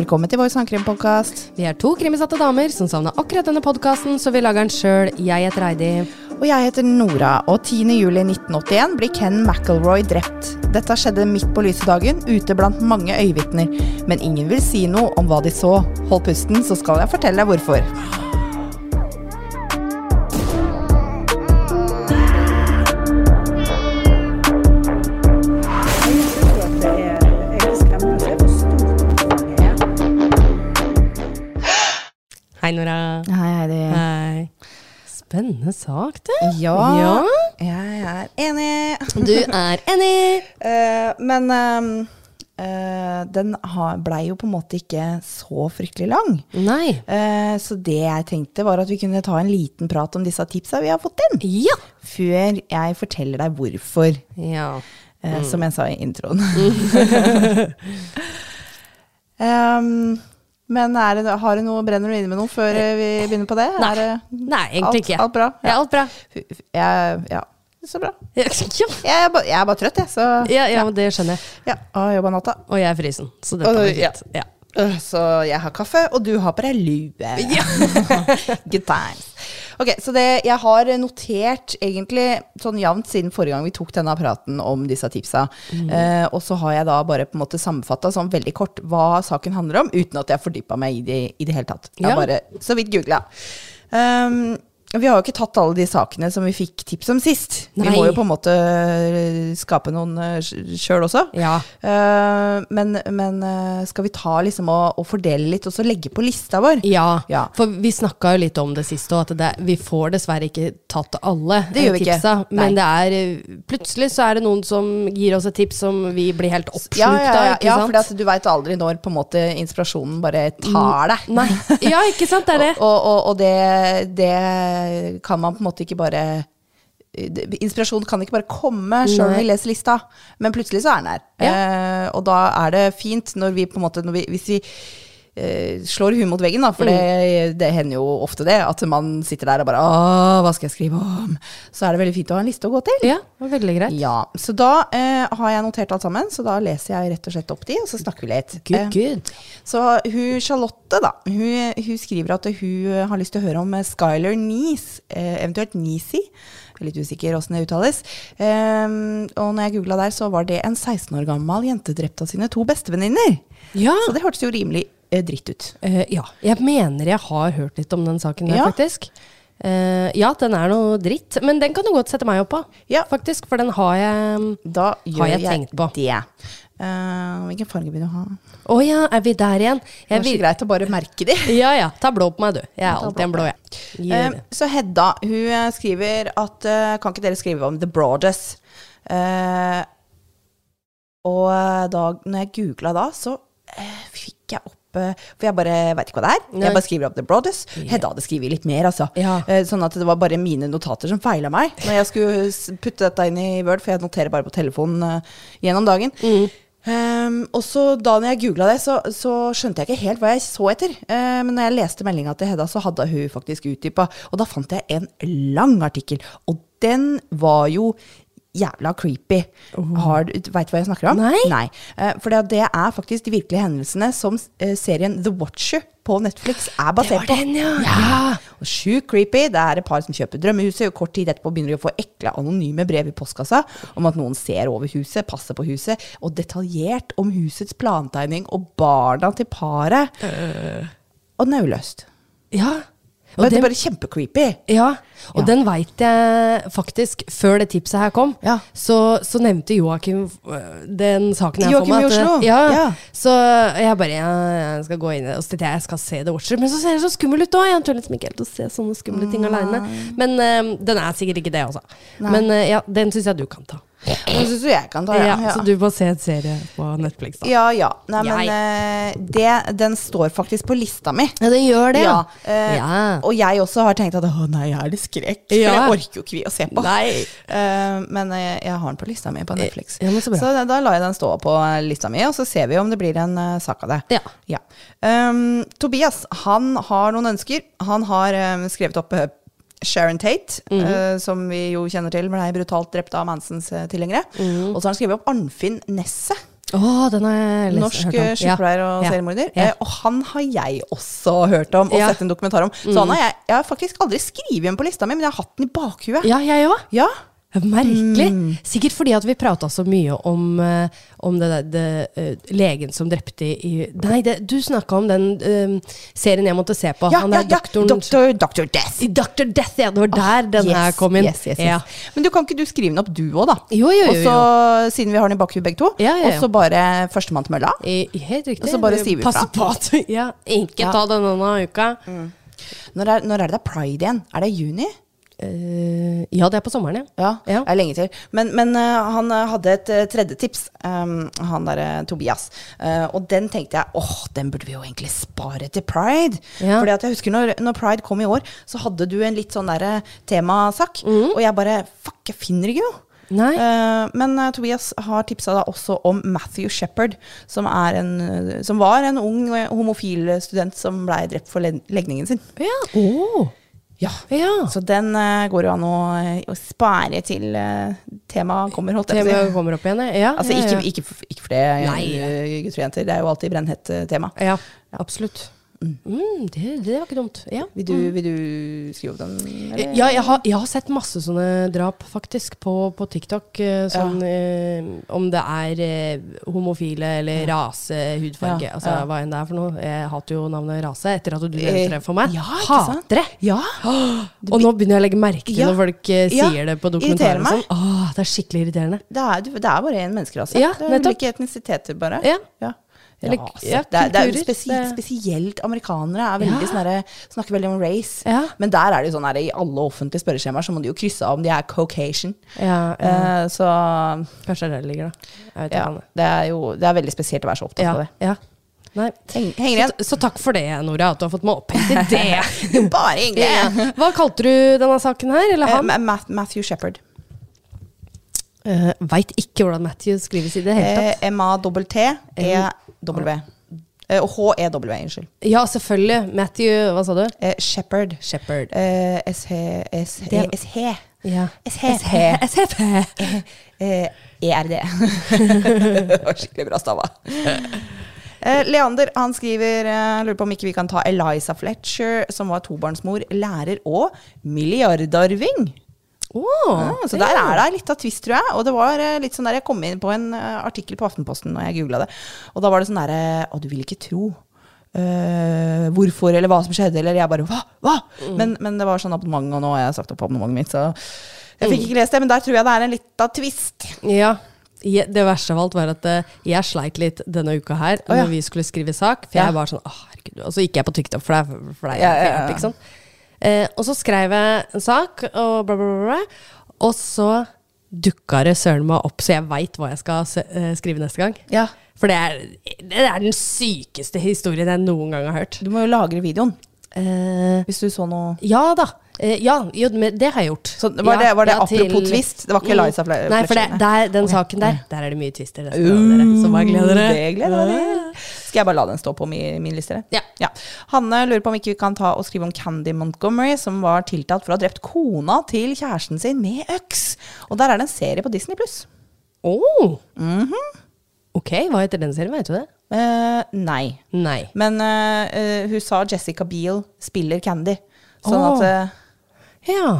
Velkommen til vår sangkrimpodkast. Vi er to krimisatte damer som savna akkurat denne podkasten, så vi lager den sjøl. Jeg heter Heidi. Og jeg heter Nora, og 10.07.1981 blir Ken McElroy drept. Dette skjedde midt på lyse dagen, ute blant mange øyevitner. Men ingen vil si noe om hva de så. Hold pusten, så skal jeg fortelle deg hvorfor. Spennende sak, det. Ja, Ja. jeg er enig. Du er enig. uh, men uh, uh, den har- blei jo på en måte ikke så fryktelig lang. Nei. Eh, så det jeg tenkte, var at vi kunne ta en liten prat om disse tipsa vi har fått inn. Ja. Før jeg forteller deg hvorfor, Ja. eh, som jeg sa i introen. Em, men det, har du noe, brenner du inne med noe før eh, vi begynner på det? Nei. Det, Nei, egentlig ikke. Alt, alt bra? Ja, alt bra. Jeg, ja, så bra. Ja, Jeg er, bare, jeg er bare trøtt, jeg. Så ja, ja men det skjønner jeg. ja, og jobba natta. Og jeg er frisen, så dette blir ja. fint. Ja. Øh, Så jeg har kaffe, og du har på deg lue. Good times. Ok, så det, jeg har notert egentlig sånn jevnt siden forrige gang vi tok denne praten om disse tipsa. Eh, og så har jeg da bare på en måte sammenfatta sånn veldig kort hva saken handler om, uten at jeg fordypa meg i det i det hele tatt. Jeg har Ja. bare så vidt googla. Um, vi har jo ikke tatt alle de sakene som vi fikk tips om sist. Vi må jo på en måte øh, skape noen sjøl også. Ja. Uh, men men eh, skal vi ta liksom og, og fordele litt, og så legge på lista vår? Ja, Ja. for vi snakka jo litt om det sist òg, at det, vi får dessverre ikke tatt alle Det gjør eh, vi ikke. tipsa. Nei. Men det er eh, plutselig så er det noen som gir oss et tips som vi blir helt oppslukt Ja, ja, ja, av, ikke ja for du veit aldri når på en måte inspirasjonen bare tar deg. Nei. Ja, ikke sant, det er det. Og, og, og det, det kan man på en måte ikke bare Inspirasjon kan ikke bare komme sjøl om vi leser lista, men plutselig så er den her. Eh, og da er det fint når vi på en måte når vi, Hvis vi eh, slår huet mot veggen, da, for Mm. det, det hender jo ofte det, at man sitter der og bare Åh, hva skal jeg skrive om? Så er det veldig fint å ha en liste å gå til. Ja, det veldig greit. Ja, Så da eh, har jeg notert alt sammen, så da leser jeg rett og slett opp de, og så snakker vi litt. Good, Eh, så hun Charlotte, da, hun, hun skriver at hun har lyst til å høre om eh, Skyler Neese, eh, eventuelt Nisi. Litt usikker åssen det uttales. Ehm, og når jeg googla der, så var det en 16 år gammel jente drept av sine to bestevenninner. Ja. Så det hørtes jo rimelig eh, dritt ut. Uh, ja. Jeg mener jeg har hørt litt om den saken der, Ja. faktisk. Uh, ja, den er noe dritt, men den kan du godt sette meg opp på, Ja. faktisk. For den har jeg Da gjør jeg tenkt på. det. Uh, hvilken farge vil du ha? Å ja, er vi der igjen? Det er så vil... greit å bare merke de. Ja ja, ta blå på meg, du. Jeg er Ta alltid en blå jeg. Eh, Gjør så Hedda hun eh, skriver at eh, Kan ikke dere skrive om The Broadest? Eh, og eh, da når jeg googla da, så eh, fikk jeg opp eh, For jeg bare veit ikke hva det er. Nei. Jeg bare skriver opp The Brothers. Yeah. Hedda hadde skrevet litt mer, altså. Ja. Eh, sånn at det var bare mine notater som feila meg når jeg skulle putte dette inn i Word, for jeg noterer bare på telefonen eh, gjennom dagen. Mm. Um, og så da når jeg googla det, så, så skjønte jeg ikke helt hva jeg så etter. Uh, men når jeg leste meldinga til Hedda, så hadde hun faktisk utdypa. Og da fant jeg en lang artikkel. Og den var jo jævla creepy. Har du- Veit du hva jeg snakker om? Nei. Nei. Eh, for det, er faktisk de virkelige hendelsene som eh, serien The Watcher på Netflix er basert på. Det var den, ja. ja. Og sjukt creepy. Det er et par som kjøper drømmehuset, og kort tid etterpå begynner de å få ekle anonyme brev i postkassa om at noen ser over huset, passer på huset, og detaljert om husets plantegning og barna til paret. Og den er uløst. Ja. Og det er bare kjempecreepy. ja, og Ja. den veit jeg faktisk Før det tipset her kom, Ja. så, så nevnte Joakim øh, den saken jeg Joakim for i meg. at- Oslo? Ja, Ja. Så jeg bare jeg skal gå inn. Og så jeg skal se The Watcher. Men så ser det så skummel ut òg. Jeg tør liksom ikke helt å se sånne skumle ting aleine. Men øh, den er sikkert ikke det, altså. Men uh, ja, den syns jeg du kan ta. Den syns du jeg kan ta, Ja, ja. ja. Så du må se en serie på Netflix, da. Ja, ja. Nei, men Jeg. eh, det, den står faktisk på lista mi. Ja, den gjør det, Ja, eh, Ja. Og jeg også har tenkt at å nei, er det skrekk? For Ja. jeg orker jo ikke vi å se på. Nei. Eh, men eh, jeg har den på lista mi på Netflix. Ja, men så bra. da, da lar jeg den stå på lista mi, og så ser vi om det blir en uh, sak av det. Ja. Um, Tobias han har noen ønsker. Han har um, skrevet opp Sharon Tate, Mhm. uh, som vi jo kjenner til ble brutalt drept av Mansons uh, tilhengere. Mhm. Og så har han skrevet opp Arnfinn Nesset. Oh, den har jeg Norsk eh, sykepleier og Ja. seriemorder. Ja. Og han har jeg også hørt om og Ja. Mm. sett en dokumentar om. Så han har jeg, jeg har faktisk aldri skrevet igjen på lista mi, men jeg har hatt den i bakhuet. Ja, jeg også. Ja. Merkelig. Mm. Sikkert fordi at vi prata så mye om, eh, om det, det, det, eh, legen som drepte i Nei, det, du snakka om den eh, serien jeg måtte se på. Ja, Han ja, ja. doktoren Dr. Doktor, Death. Doktor. Death, ja. Det var der den Yes, her kom inn. Yes, yes. Ja. Men du kan ikke du skrive den opp du òg, da? Jo, jo, jo, jo. Også, siden vi har den i bakhuet begge to, Ja, ja, ja. og så bare førstemann til mølla? I, helt riktig. Og så bare sier vi fra. på at ja, ikke Ja. ta den denne uka. Når er, når er det pride igjen? Er det juni? Eh, ja, det er på sommeren, ja. Ja, Ja. det er lenge til. Men, men uh, han eh, hadde et uh, tredje tips, um, han derre Tobias. Og den tenkte jeg åh, den burde vi jo egentlig spare til pride. Ja. Fordi at jeg husker når, når pride kom i år, så hadde du en litt sånn derre temasak. Mm. Og jeg bare fuck, jeg finner ikke jo. Nei. Eh, men uh, Tobias har tipsa da også om Matthew Shepherd, som, en, som var en ung uh, homofil student som blei drept for legningen sin. Ja. Å. Ja. ja. Så den uh, går jo an å, eh, å spare til uh, temaet kommer, holdt jeg på å si. kommer opp igjen, ja. Altså, ja, ikke, ja. ikke, for- ikke for det, eh, gutter og jenter. Det er jo alltid brennhett eh, tema. Ja, absolutt. Mm, det, det var ikke dumt. Ja. Vil du, vil du skrive opp den? eller? Ja, jeg har, jeg har sett masse sånne drap, faktisk, på, på TikTok. Sånn, ja. eh, om det er eh, homofile eller rase, hudfarge, Ja, altså ja. hva enn det er for noe. Jeg hater jo navnet rase etter at du nevnte det for meg. Ja, ikke sant? Hater det! Ja. Og nå begynner jeg å legge merke til Ja. når folk eh, Ja, sier det på dokumentarer. Sånn. Åh, det er skikkelig irriterende. Det er, det er bare én menneskerase. Ja, det er ikke ulike etnisiteter, bare. Ja. Eller- Ja, det, er, det er spesielt, spesielt amerikanere er veldig Ja. sånne, snakker veldig om race. Ja. Men der er det jo sånn i alle offentlige spørreskjemaer så må de jo krysse av om de er Caucasian. Eh, så Kanskje det er det ligger, da. Ja, det er jo det er veldig spesielt å være så opptatt av det. ja. Nei. Heng. Så, så takk for det, Nora, at du har fått meg opp i det. Bare hyggelig. Hva kalte du denne saken her? Eller Eh, han? Ma- Matthew Shepherd. Uh, Veit ikke hvordan Matthew skrives i det hele Eh, tatt. M-A-T-T-E-W. Eh, H-E-W, unnskyld. Ja, selvfølgelig. Matthew, hva sa du? Eh, Shepherd. Shepherd. Eh, S-H S-H Det- S-H Ja. S-H SHP. Eh, ERD. det var skikkelig bra stava. Eh, Leander han skriver eh, lurer på om ikke vi kan ta Eliza Fletcher, som var tobarnsmor, lærer og milliardarving. Oh, ja, så der er det litt av twist, tror jeg. Og det var eh, litt sånn der, Jeg kom inn på en eh, artikkel på Aftenposten når jeg googla det. Og da var det sånn derre Å, du vil ikke tro. Uh, hvorfor, eller hva som skjedde, eller jeg bare Hva? Hva? Men, men det var sånn abonnement, og nå har jeg sagt opp abonnementet mitt, så jeg fikk ikke lest det. Men der tror jeg det er en litt av twist. Ja. Det verste av alt var at eh, jeg sleit litt denne uka her oh, ja. når vi skulle skrive sak. For jeg var sånn Å, herregud. Og så gikk jeg på TikTok, for det er jo det Ja, ja, ja. Eh, og så skrev jeg en sak, og bla, bla, bla. bla. Og så dukka det søren meg opp, så jeg veit hva jeg skal eh, skrive neste gang. Ja. For det er, det er den sykeste historien jeg noen gang har hørt. Du må jo lagre videoen. Eh, Hvis du så noe ja da. Eh, ja, jo, det har jeg gjort. Så var det- var det apropos til- twist? Det var ikke Eliza Fletcher? Nei, for det, der, den okay. saken der, der er det mye twister. Dere. Så bare gleder dere. Det gleder jeg. Skal jeg bare la den stå på min, min liste? Ja. Ja. Hanne lurer på om ikke vi kan ta og skrive om Candy Montgomery, som var tiltalt for å ha drept kona til kjæresten sin med øks. Og der er det en serie på Disney pluss. Oh. Mhm. Ok, hva heter den serien? Vet du det? Uh, nei. Nei. Men uh, uh, hun sa Jessica Biel spiller Candy. Sånn oh. at Ja.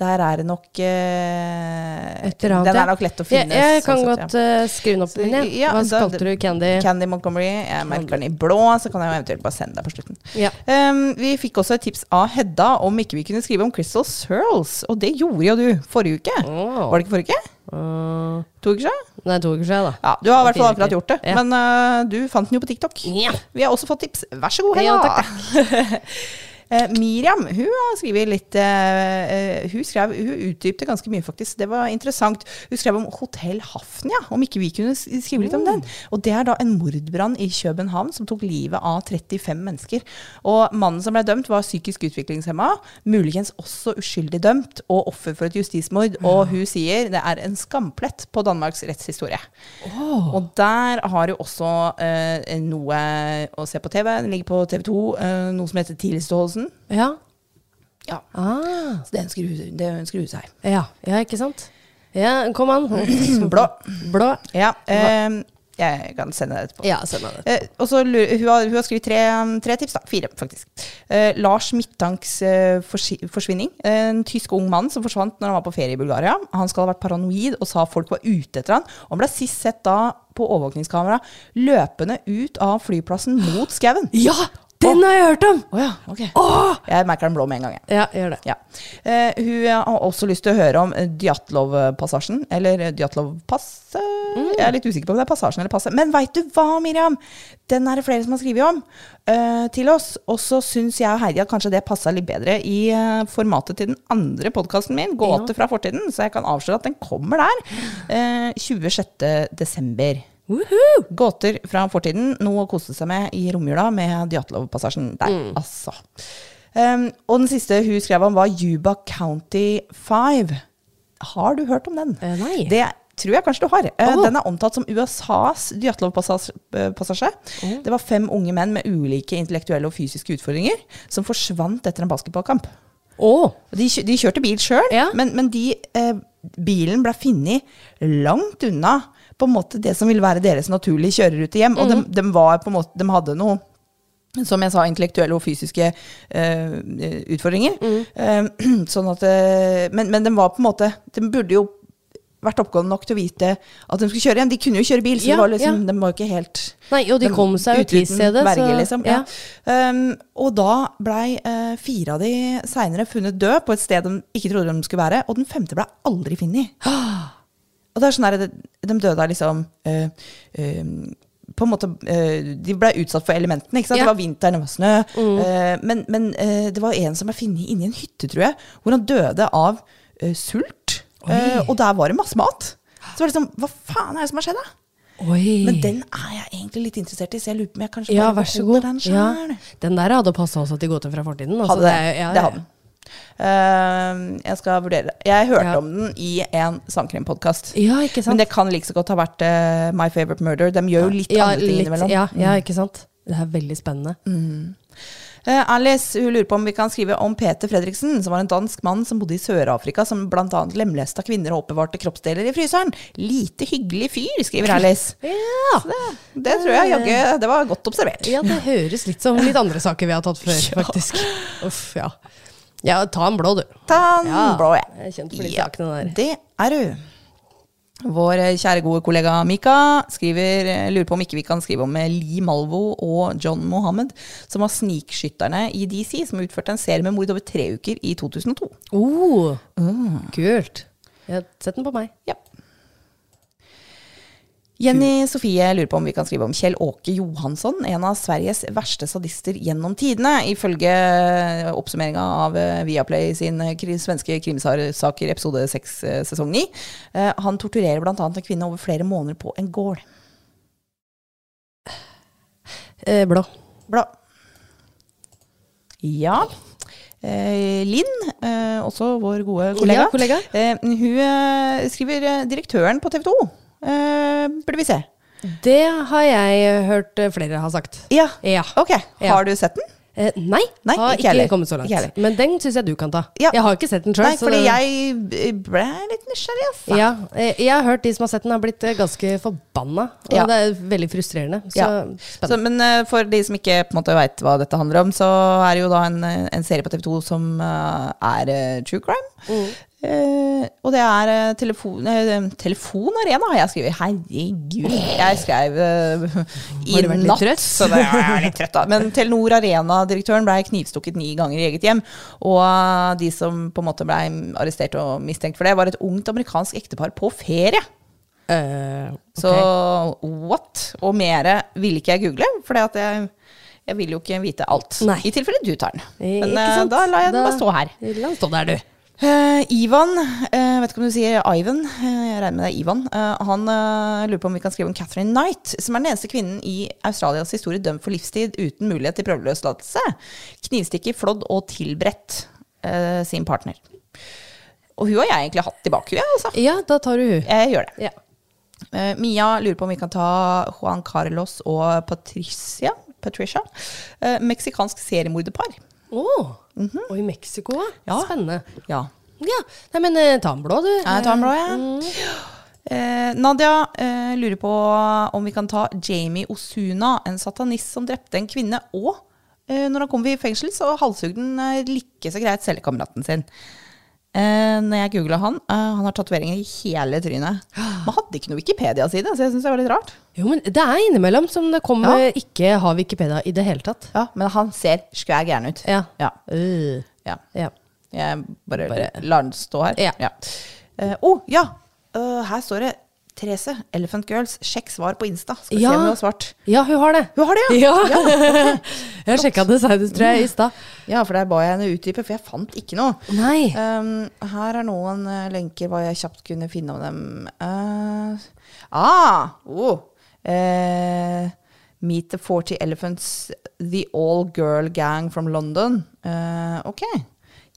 Der er det nok eh. Den er nok lett å finne. Jeg, jeg kan sånn godt uh, skrive den opp min igjen. Ja, Hva kalte du Candy? Candy Montgomery. Jeg merker den i blå, så kan jeg eventuelt bare sende deg på slutten. Ja. Um, vi fikk også et tips av Hedda om ikke vi kunne skrive om Crystal Searles. Og det gjorde jo du forrige uke. Oh. Var det ikke forrige uke? Uh, To uker siden? nei, to uker siden, da. Ja, du har i hvert fall akkurat gjort det. Ja. Men uh, du fant den jo på TikTok. Ja. Vi har også fått tips. Vær så god, Hedda. Ja, Hedda. Eh, Miriam hun har skrevet litt eh, eh, Hun skrev, hun utdypte ganske mye, faktisk. Det var interessant. Hun skrev om Hotell Hafnia, om ikke vi kunne skrive litt om den. Og det er da en mordbrann i København som tok livet av 35 mennesker. Og mannen som ble dømt, var psykisk utviklingshemma, muligens også uskyldig dømt, og offer for et justismord. Og hun sier det er en skamplett på Danmarks rettshistorie. Og der har jo også eh, noe å se på TV. Den ligger på TV 2. Eh, noe som heter Tilståelsen. Ja. Ja. Ah. Så det ønsker hun, det seg. ja. Ja, ikke sant? Ja, kom an. Blå. Blå. Ja. Eh, Jeg kan sende deg etterpå. Ja, send meg det. Eh, og så hun, har, hun har skrevet tre, tre tips, da. Fire, faktisk. Eh, Lars Midtanks eh, forsvinning. En tysk ung mann som forsvant når han var på ferie i Bulgaria. Han skal ha vært paranoid og sa folk var ute etter han. Og han ble sist sett da på overvåkningskamera løpende ut av flyplassen mot skauen. Ja! Den har jeg hørt om! Oh, ja, okay. oh! Jeg merker den blå med en gang. Ja, gjør det. Ja. Uh, hun har også lyst til å høre om Djatlov-passasjen, eller Djatlov-passet. Jeg er litt usikker på om det er passasjen eller passet. Men veit du hva, Miriam? Den er det flere som har skrevet om uh, til oss. Og så syns jeg og Heidi at kanskje det passa litt bedre i uh, formatet til den andre podkasten min, Gåte fra fortiden. Så jeg kan avsløre at den kommer der. Eh, 26. desember. Woohoo! Gåter fra fortiden. Noe å kose seg med i romjula med Djatlovpassasjen der, mm. altså. Um, og den siste hun skrev om, var Yuba County 5. Har du hørt om den? Uh, nei. Det tror jeg kanskje du har. Oh. Den er omtalt som USAs Djatlovpassasje. Oh. Det var fem unge menn med ulike intellektuelle og fysiske utfordringer som forsvant etter en basketballkamp. Oh. De, de kjørte bil sjøl, Ja. men, men de, eh, bilen ble funnet langt unna på en måte det som ville være deres naturlige kjørerute hjem. Og de, Mhm. de, var på en måte, de hadde noe som jeg sa, intellektuelle og fysiske uh, utfordringer. Mm. Uh, sånn at, eh, men, men de var på en måte De burde jo vært oppgående nok til å vite at de skulle kjøre hjem. De kunne jo kjøre bil, så Ja, det var liksom, ja. de var jo ikke helt Nei, og de kom seg jo til stedet, verge, så liksom. Ja. ja. Um, og da blei uh, fire av de seinere funnet død på et sted de ikke trodde de skulle være, og den femte blei aldri funnet. Og det er sånn der, de, de døde av liksom eh, eh, på en måte, eh, De ble utsatt for elementene. ikke sant? Ja. Mm. Det var vinteren, det var snø. eh, men men eh, det var en som ble funnet inni en hytte, tror jeg, hvor han døde av sult. Og der var det masse mat. Så det var liksom, Hva faen er det som har skjedd, da? Oi. Men den er jeg egentlig litt interessert i, så jeg lurer på om jeg kanskje ja, bare vær så sjøl. den Ja. Den der hadde passa også til gåter fra fortiden. altså. Hadde det. er ja, det ja. hadde Eh, jeg skal vurdere det. Jeg hørte Ja. om den i en sangkrimpodkast. Ja, ikke sant? Men det kan like så godt ha vært uh, My Favorite Murder. De gjør jo litt ja, andre ting litt- innimellom. Ja, ja, ikke sant? Det er veldig spennende. Eh, Alice hun lurer på om vi kan skrive om Peter Fredriksen, som var en dansk mann som bodde i Sør-Afrika, som bl.a. lemlesta kvinner og oppbevarte kroppsdeler i fryseren. Lite hyggelig fyr, skriver Alice. Ja. Det tror jeg jaggu det var godt observert. ja, det høres litt som litt andre saker vi har tatt før, faktisk. Uff, ja. Ja, ta en blå, du. Ta en Ja, blå, ja. jeg er kjent for de Ja, sakene der. Det er du. Vår eh, kjære gode kollega Mika skriver, eh, lurer på om ikke vi kan skrive om eh, Lee Malvo og John Mohammed, som var snikskytterne i DC, som utførte en serie med mord over tre uker i 2002. Oh, Kult. Ja, sett den på meg. Ja. Jenny Sofie lurer på om vi kan skrive om Kjell Åke Johansson, en av Sveriges verste sadister gjennom tidene, ifølge oppsummeringa av eh, Viaplay sin eh, svenske krimsaker episode 6 sesong 9. Eh, Han torturerer bl.a. en kvinne over flere måneder på en gård. Eh, blå. Blå. Ja. Eh, Linn, eh, også vår gode kollega, Ja, kollega. Eh, hun eh, skriver eh, direktøren på TV 2. Eh, burde vi se. Det har jeg hørt eh, flere har sagt. Ja. Ja. Ok. Ja. Har du sett den? Eh, nei, Nei, har ikke ikke, kommet så langt. Ikke. Men den syns jeg du kan ta. Ja. Jeg har ikke sett den sjøl. Fordi jeg ble litt nysgjerrig, altså. ja, eh, jeg har hørt de som har sett den, har blitt eh, ganske forbanna. Og Ja. det er veldig frustrerende. Så Ja. Så, men eh, for de som ikke på en måte veit hva dette handler om, så er det jo da en, eh, en serie på TV 2 som eh, er eh, true crime. Mm. Eh, og det er uh, telefon, eh, Telefonarena, har jeg skrevet. Herregud. Jeg skrev i natt. Så det er litt trøtt da. Men Telenor Arena-direktøren ble knivstukket ni ganger i eget hjem. Og de som på en måte ble arrestert og mistenkt for det, var et ungt amerikansk ektepar på ferie. Eh, ok. Så what? Og mere ville ikke jeg google, for jeg, jeg vil jo ikke vite alt. Nei. I tilfelle du tar den. Men da lar jeg den bare stå her. La den stå der, du. Eh, Ivan, uh, vet ikke om du sier Ivan, uh, jeg regner med det er Ivan. Han lurer på om vi kan skrive om Catherine Knight, som er den eneste kvinnen i Australias historie dømt for livstid uten mulighet til prøveløslatelse. Knivstikker, flådd og tilberedt sin partner. Og hun har jeg egentlig hatt i bakhuet, altså. Ja, da tar du hun. Jeg gjør det. Ja. Mia lurer på om vi kan ta Juan Carlos og Patricia. Patricia. Meksikansk seriemorderpar. Å, Og i Mexico. Ja. Spennende. Ja. Ja, Nei, men eh, ta den blå, du. Jeg tar den blå, jeg. Mm. Eh, Nadia eh, lurer på om vi kan ta Jamie Osuna, en satanist som drepte en kvinne, og eh, når han kom i fengsel, så halshugde han like så greit cellekameraten sin. Eh, når jeg googla han, eh, han har tatoveringer i hele trynet. Man hadde ikke noe Wikipedia-side, så jeg syns det var litt rart. Jo, men det er innimellom som det kommer ikke har Wikipedia i det hele tatt. Ja, Men han ser skvær gæren ut. Ja. Ja. Uh, ja. ja. Jeg bare, Bare- lar den stå her. Ja. Uh, oh, ja! Uh, her står det Therese, Elephant Girls, sjekk svar på Insta. Skal vi Ja. se om hun har svart. Ja, hun har det. Hun har det, Ja. ja! Jeg sjekka det seinest, tror jeg, i stad. Ja, for der ba jeg henne utdype, for jeg fant ikke noe. Nei. Um, her er noen uh, lenker hva jeg kjapt kunne finne om dem. Uh, ah! Oh. Uh, meet the 40 Elephants, the all girl gang from London. Ok.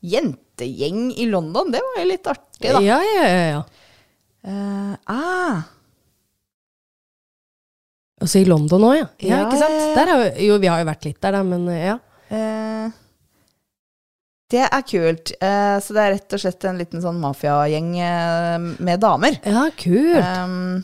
Jentegjeng i London, det var jo litt artig, da. Ja, ja, ja. ja. Eh, ah, Altså i London òg, ja. ja. Ja, Ikke sant? jo, jo, vi har jo vært litt der, da, men ja. Uh, det er kult. Uh, så det er rett og slett en liten sånn mafiagjeng uh, med damer. Ja, kult. Um,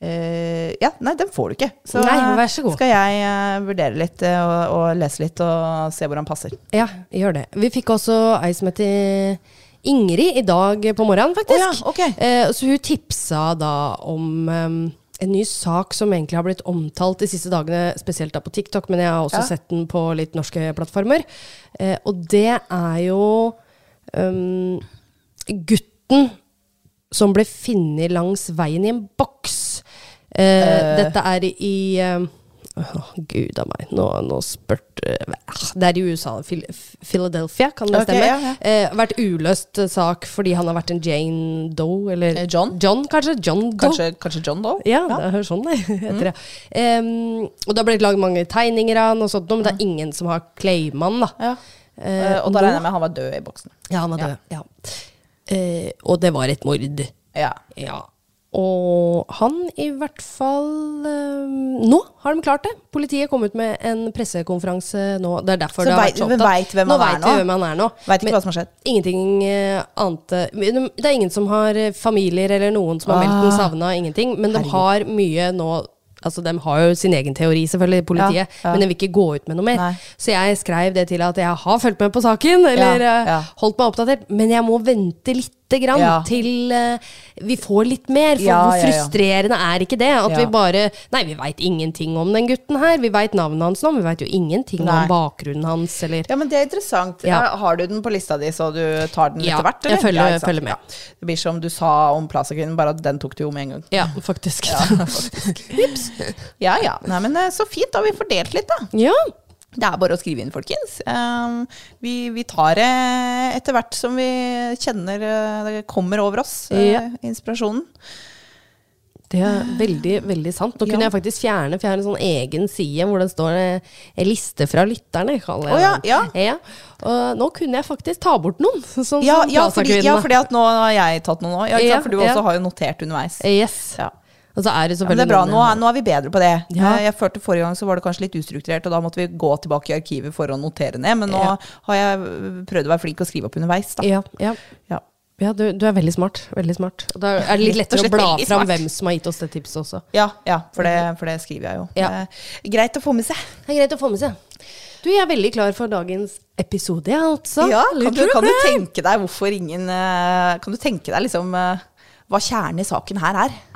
eh, ja, nei, den får du ikke. Så Nei, vær så god. skal jeg eh, vurdere litt eh, og, og lese litt og se hvor han passer. Ja, gjør det. Vi fikk også ei som heter Ingrid i dag på morgenen, faktisk. Oh, ja, okay. eh, så hun tipsa da om um, en ny sak som egentlig har blitt omtalt de siste dagene, spesielt da på TikTok, men jeg har også Ja. sett den på litt norske plattformer. Eh, og det er jo um, gutten som ble funnet langs veien i en boks. Eh, Dette er i Åh, Gud a meg, nå, nå spurte Det er i USA. Philadelphia, kan det Ok, stemme? ja, ja. Eh, vært uløst sak fordi han har vært en Jane Doe, eller Eh, John? John, kanskje? John Doe? Kanskje, kanskje John Doe? Ja, det høres sånn det heter. det. Em, og det har blitt laget mange tegninger av han, og sånt, men det er ingen som har claima han. da. Ja. Eh, Eh, og da regner jeg med han var død i boksen. Ja, han var død. Ja. Eh, og det var et mord. Ja. Ja. Og han i hvert fall eh, Nå har de klart det. Politiet kom ut med en pressekonferanse nå. Det er derfor Så det har vet- vært så vi veit hvem vet hvem han er nå. Veit ikke Men hva som har skjedd. Ingenting eh, annet Det er ingen som har eh, familier eller noen som har meldt den savna, ingenting. Men de Herregud. har mye nå Altså, De har jo sin egen teori, selvfølgelig, politiet, Ja, ja. men de vil ikke gå ut med noe mer. Nei. Så jeg skrev det til at jeg har fulgt med på saken, eller Ja, holdt meg oppdatert, men jeg må vente lite grann til eh, vi får litt mer. For Ja, hvor ja, ja. frustrerende er ikke det? At Ja. vi bare Nei, vi veit ingenting om den gutten her. Vi veit navnet hans nå, men vi veit jo ingenting Nei. om bakgrunnen hans, eller Ja, men det er interessant. Ja. Har du den på lista di, så du tar den Ja, etter hvert? jeg følger- ja, jeg følger med. Ja. Det blir som du sa om Plaza-kvinnen, bare at den tok du jo med en gang. Ja, faktisk. Ja, ja. Nei, men eh, så fint, da har vi fordelt litt, da. ja. Det er bare å skrive inn, folkens. Um, vi, vi tar det etter hvert som vi kjenner eh, det kommer over oss, eh, Ja. inspirasjonen. Det er veldig, veldig sant. Nå kunne Ja. jeg faktisk fjerne, for jeg har en sånn egen side hvor det står eh, en liste fra lytterne. kaller jeg Å, ja, ja. Og nå kunne jeg faktisk ta bort noen. Sånn Ja, sånn ja, fordi, ja, fordi at nå har jeg tatt noen òg. Ja, for du også har jo notert underveis. Yes. Ja. Og så er det Ja, men det er bra. Nå er, nå er vi bedre på det. Ja. Eh, Jeg følte Forrige gang så var det kanskje litt ustrukturert, og da måtte vi gå tilbake i arkivet for å notere ned. Men nå Ja. har jeg prøvd å være flink og skrive opp underveis. Da. Ja, ja. Ja. ja du, du er veldig smart. Veldig smart. Og Da er det litt lettere å bla fram hvem som har gitt oss det tipset også. Ja, ja for, det, for det skriver jeg jo. Ja. Eh, greit å få med seg. Det er greit å få med seg. Du, jeg er veldig klar for dagens episode, ja, altså. Ja, kan, du, kan du tenke deg hvorfor ingen eh, Kan du tenke deg liksom eh, hva kjernen i saken her er?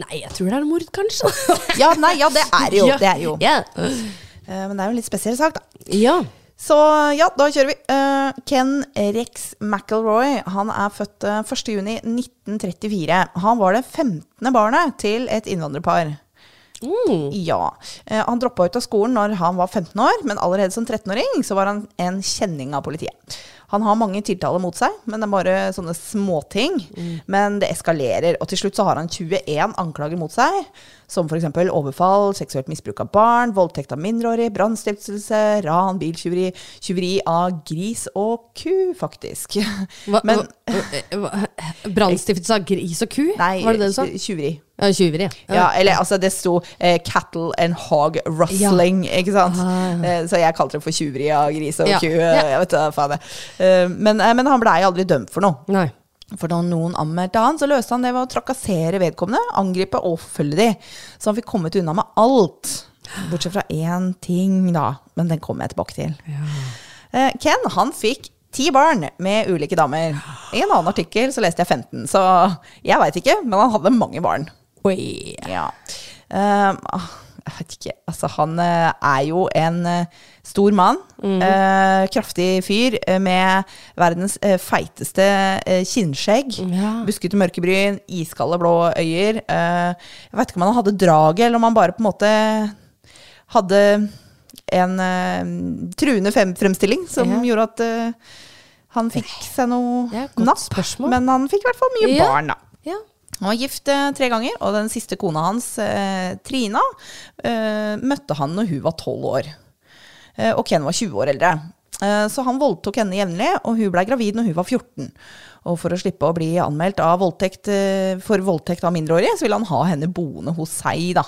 Nei, jeg tror det er mord, kanskje. Ja, nei, ja, det er jo. Det er jo. Yeah. Uh, men det er jo en litt spesiell sak, da. ja. Så ja, da kjører vi. Uh, Ken Rex McElroy han er født uh, 1.6.1934. Han var det 15. barnet til et innvandrerpar. Mm. Ja. Uh, han droppa ut av skolen når han var 15 år, men allerede som 13-åring så var han en kjenning av politiet. Han har mange tiltaler mot seg, men det er bare sånne småting. Men det eskalerer, og til slutt så har han 21 anklager mot seg. Som f.eks. overfall, seksuelt misbruk av barn, voldtekt av mindreårig, brannstiftelse, ran, biltyveri, tyveri av gris og ku, faktisk. Hva, Men hva- hva- Brannstiftelse av gris og ku? Nei, Var det det du sa? Tjuveri. Ja, tjuveri. Ja, eller altså det sto eh, 'cattle and hog rustling', ikke sant? Eh, så jeg kalte det for tjuveri av gris og Ja. ku. Ja. eh, Jeg vet da faen. Eh, men, men han blei aldri dømt for noe. Nei. For da noen anmeldte han, så løste han det ved å trakassere vedkommende, angripe og følge de. Så han fikk kommet unna med alt. Bortsett fra én ting, da. Men den kommer jeg tilbake til. Ja. Ken han fikk ti barn med ulike damer. I en annen artikkel så leste jeg 15, så jeg veit ikke, men han hadde mange barn. Oi. Ja. Um, jeg vet ikke. Altså, han eh, er jo en eh, stor mann. eh, kraftig fyr med verdens feiteste kinnskjegg. Ja. Buskete mørkebryn, iskalde blå øyer. Eh, jeg vet ikke om han hadde draget, eller om han bare på en måte hadde en uh, truende fem fremstilling som Ja. gjorde at uh, han fikk seg noe napp. spørsmål. Men han fikk i hvert fall mye Ja. barn, da. Ja. Han var gift eh, tre ganger, og den siste kona hans, eh, Trina, eh, møtte han når hun var tolv år. Eh, og Ken var 20 år eldre. Så han voldtok henne jevnlig, og hun ble gravid når hun var 14. Og for å slippe å bli anmeldt av voldtekt, eh, for voldtekt av mindreårige, så ville han ha henne boende hos seg, da.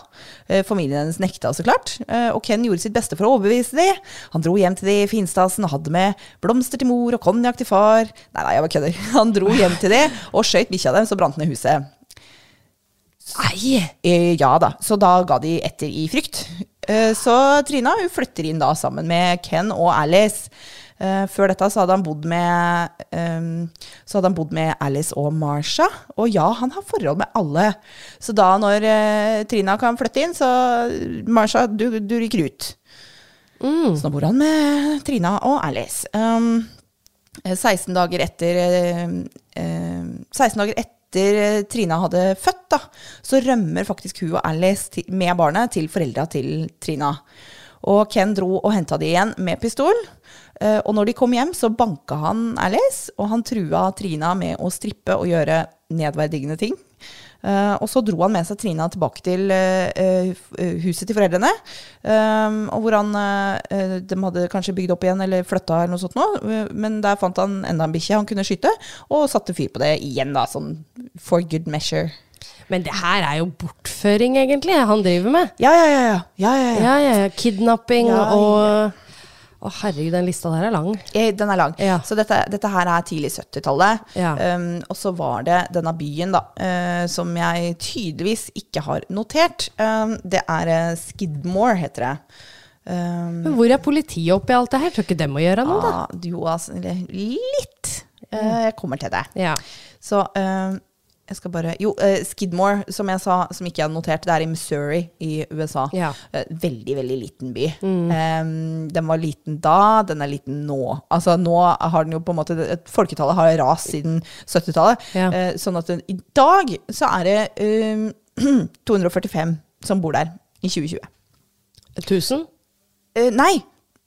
Eh, familien hennes nekta, så klart. Eh, og Ken gjorde sitt beste for å overbevise de. Han dro hjem til de i finstasen og hadde med blomster til mor og konjakk til far. Nei, nei, jeg bare kødder. Han dro hjem til de og skøyt bikkja dem, så brant ned huset. Nei! Ja da, så da ga de etter i frykt. Eh, så Trina hun flytter inn da sammen med Ken og Alice. Eh, før dette så hadde han bodd med ehm, Så hadde han bodd med Alice og Marsha. Og ja, han har forhold med alle. Så da når eh, Trina kan flytte inn, så Marsha, du, du ryker ut. Så nå bor han med Trina og Alice. Um, eh, 16 dager etter eh, eh, 16 dager etter eh, Trina hadde født, da, så rømmer faktisk hun og Alice til, med barnet til foreldra til Trina. Og Ken dro og henta de igjen med pistol. Eh, og når de kom hjem, så banka han Alice, og han trua Trina med å strippe og gjøre nedverdigende ting. Uh, og så dro han med seg Trina tilbake til uh, huset til foreldrene. Um, og hvor han uh, De hadde kanskje bygd opp igjen eller flytta eller noe sånt noe. men der fant han enda en bikkje han kunne skyte, og satte fyr på det igjen, da, sånn for good measure. Men det her er jo bortføring, egentlig, han driver med. Ja, ja, ja. ja. ja, ja, ja. Ja, ja, ja. Kidnapping og Å, herregud, den lista der er lang. Den er lang. Ja. Så dette, dette her er tidlig 70-tallet. Ja. Um, og så var det denne byen, da, uh, som jeg tydeligvis ikke har notert. Um, det er eh, Skidmore, heter det. Um, Men hvor er politiet oppi alt det her? Tør ikke dem å gjøre noe, da? Jo, altså, eller litt. Uh, jeg kommer til det. Ja. Så eh, jeg skal bare Jo, uh, Skidmore, som jeg sa, som ikke jeg hadde notert, det er i Missouri i USA. Ja. Mm. Eh, veldig, veldig liten by. Eh, den var liten da, den er liten nå. Altså nå har den jo på en måte Folketallet har rast siden 70-tallet. Ja. Uh, sånn at den, i dag så er det eh, 245 som bor der i 2020. 1000? Eh, nei!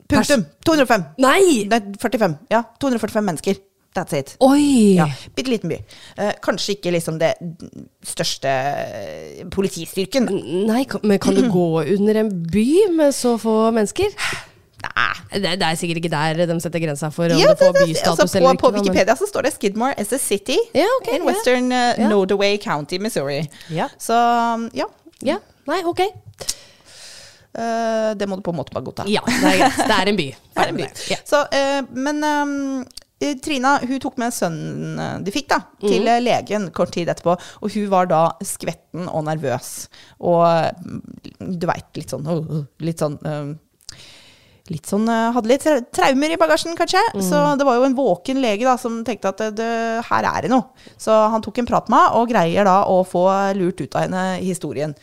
Punktum! 205. Nei! Det er 45. Ja, 245 mennesker. That's it. Oi! Ja, Bitte liten by. Eh, kanskje ikke liksom det største eh, politistyrken. Nei, kan- men kan du gå under en by med så få mennesker? Nei. Det, det er sikkert ikke der de setter grensa for om Ja, får det- det- bystatus altså, eller på, ikke. på men- Wikipedia så står det Skidmore as a city Ja, okay, in ja. western uh. Nodaway County, Missouri. Ja. Så ja, Ja, nei, ok. Uh, det må du på en måte bare godta. Ja, det er. Det er en by. Er en by. Ja. Så, uh, men um, Trina hun tok med sønnen eh, de fikk da, til Mm. eh, legen kort tid etterpå. Og hun var da skvetten og nervøs. Og mm, du veit, litt sånn øh, øh, Litt sånn Litt sånn, Hadde litt traumer i bagasjen, kanskje. Så det var jo en våken lege da, som tenkte at det, det, her er det noe. Så han tok en prat med henne, og greier da å få lurt ut av henne historien.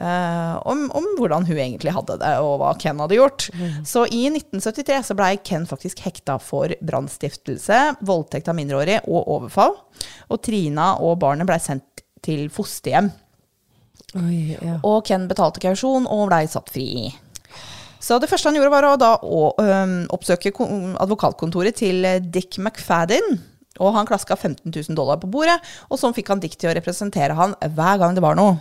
Eh, om, om hvordan hun egentlig hadde det, og hva Ken hadde gjort. Så i 1973 så blei Ken faktisk hekta for brannstiftelse, voldtekt av mindreårige og overfall. Og Trina og barnet blei sendt til fosterhjem. Oi, ja. Og Ken betalte kausjon og blei satt fri. Så det første han gjorde, var å da å, øhm, oppsøke advokatkontoret til eh, Dick McFadden. Og han klaska 15 000 dollar på bordet, og sånn fikk han Dick til å representere han hver gang det var noe.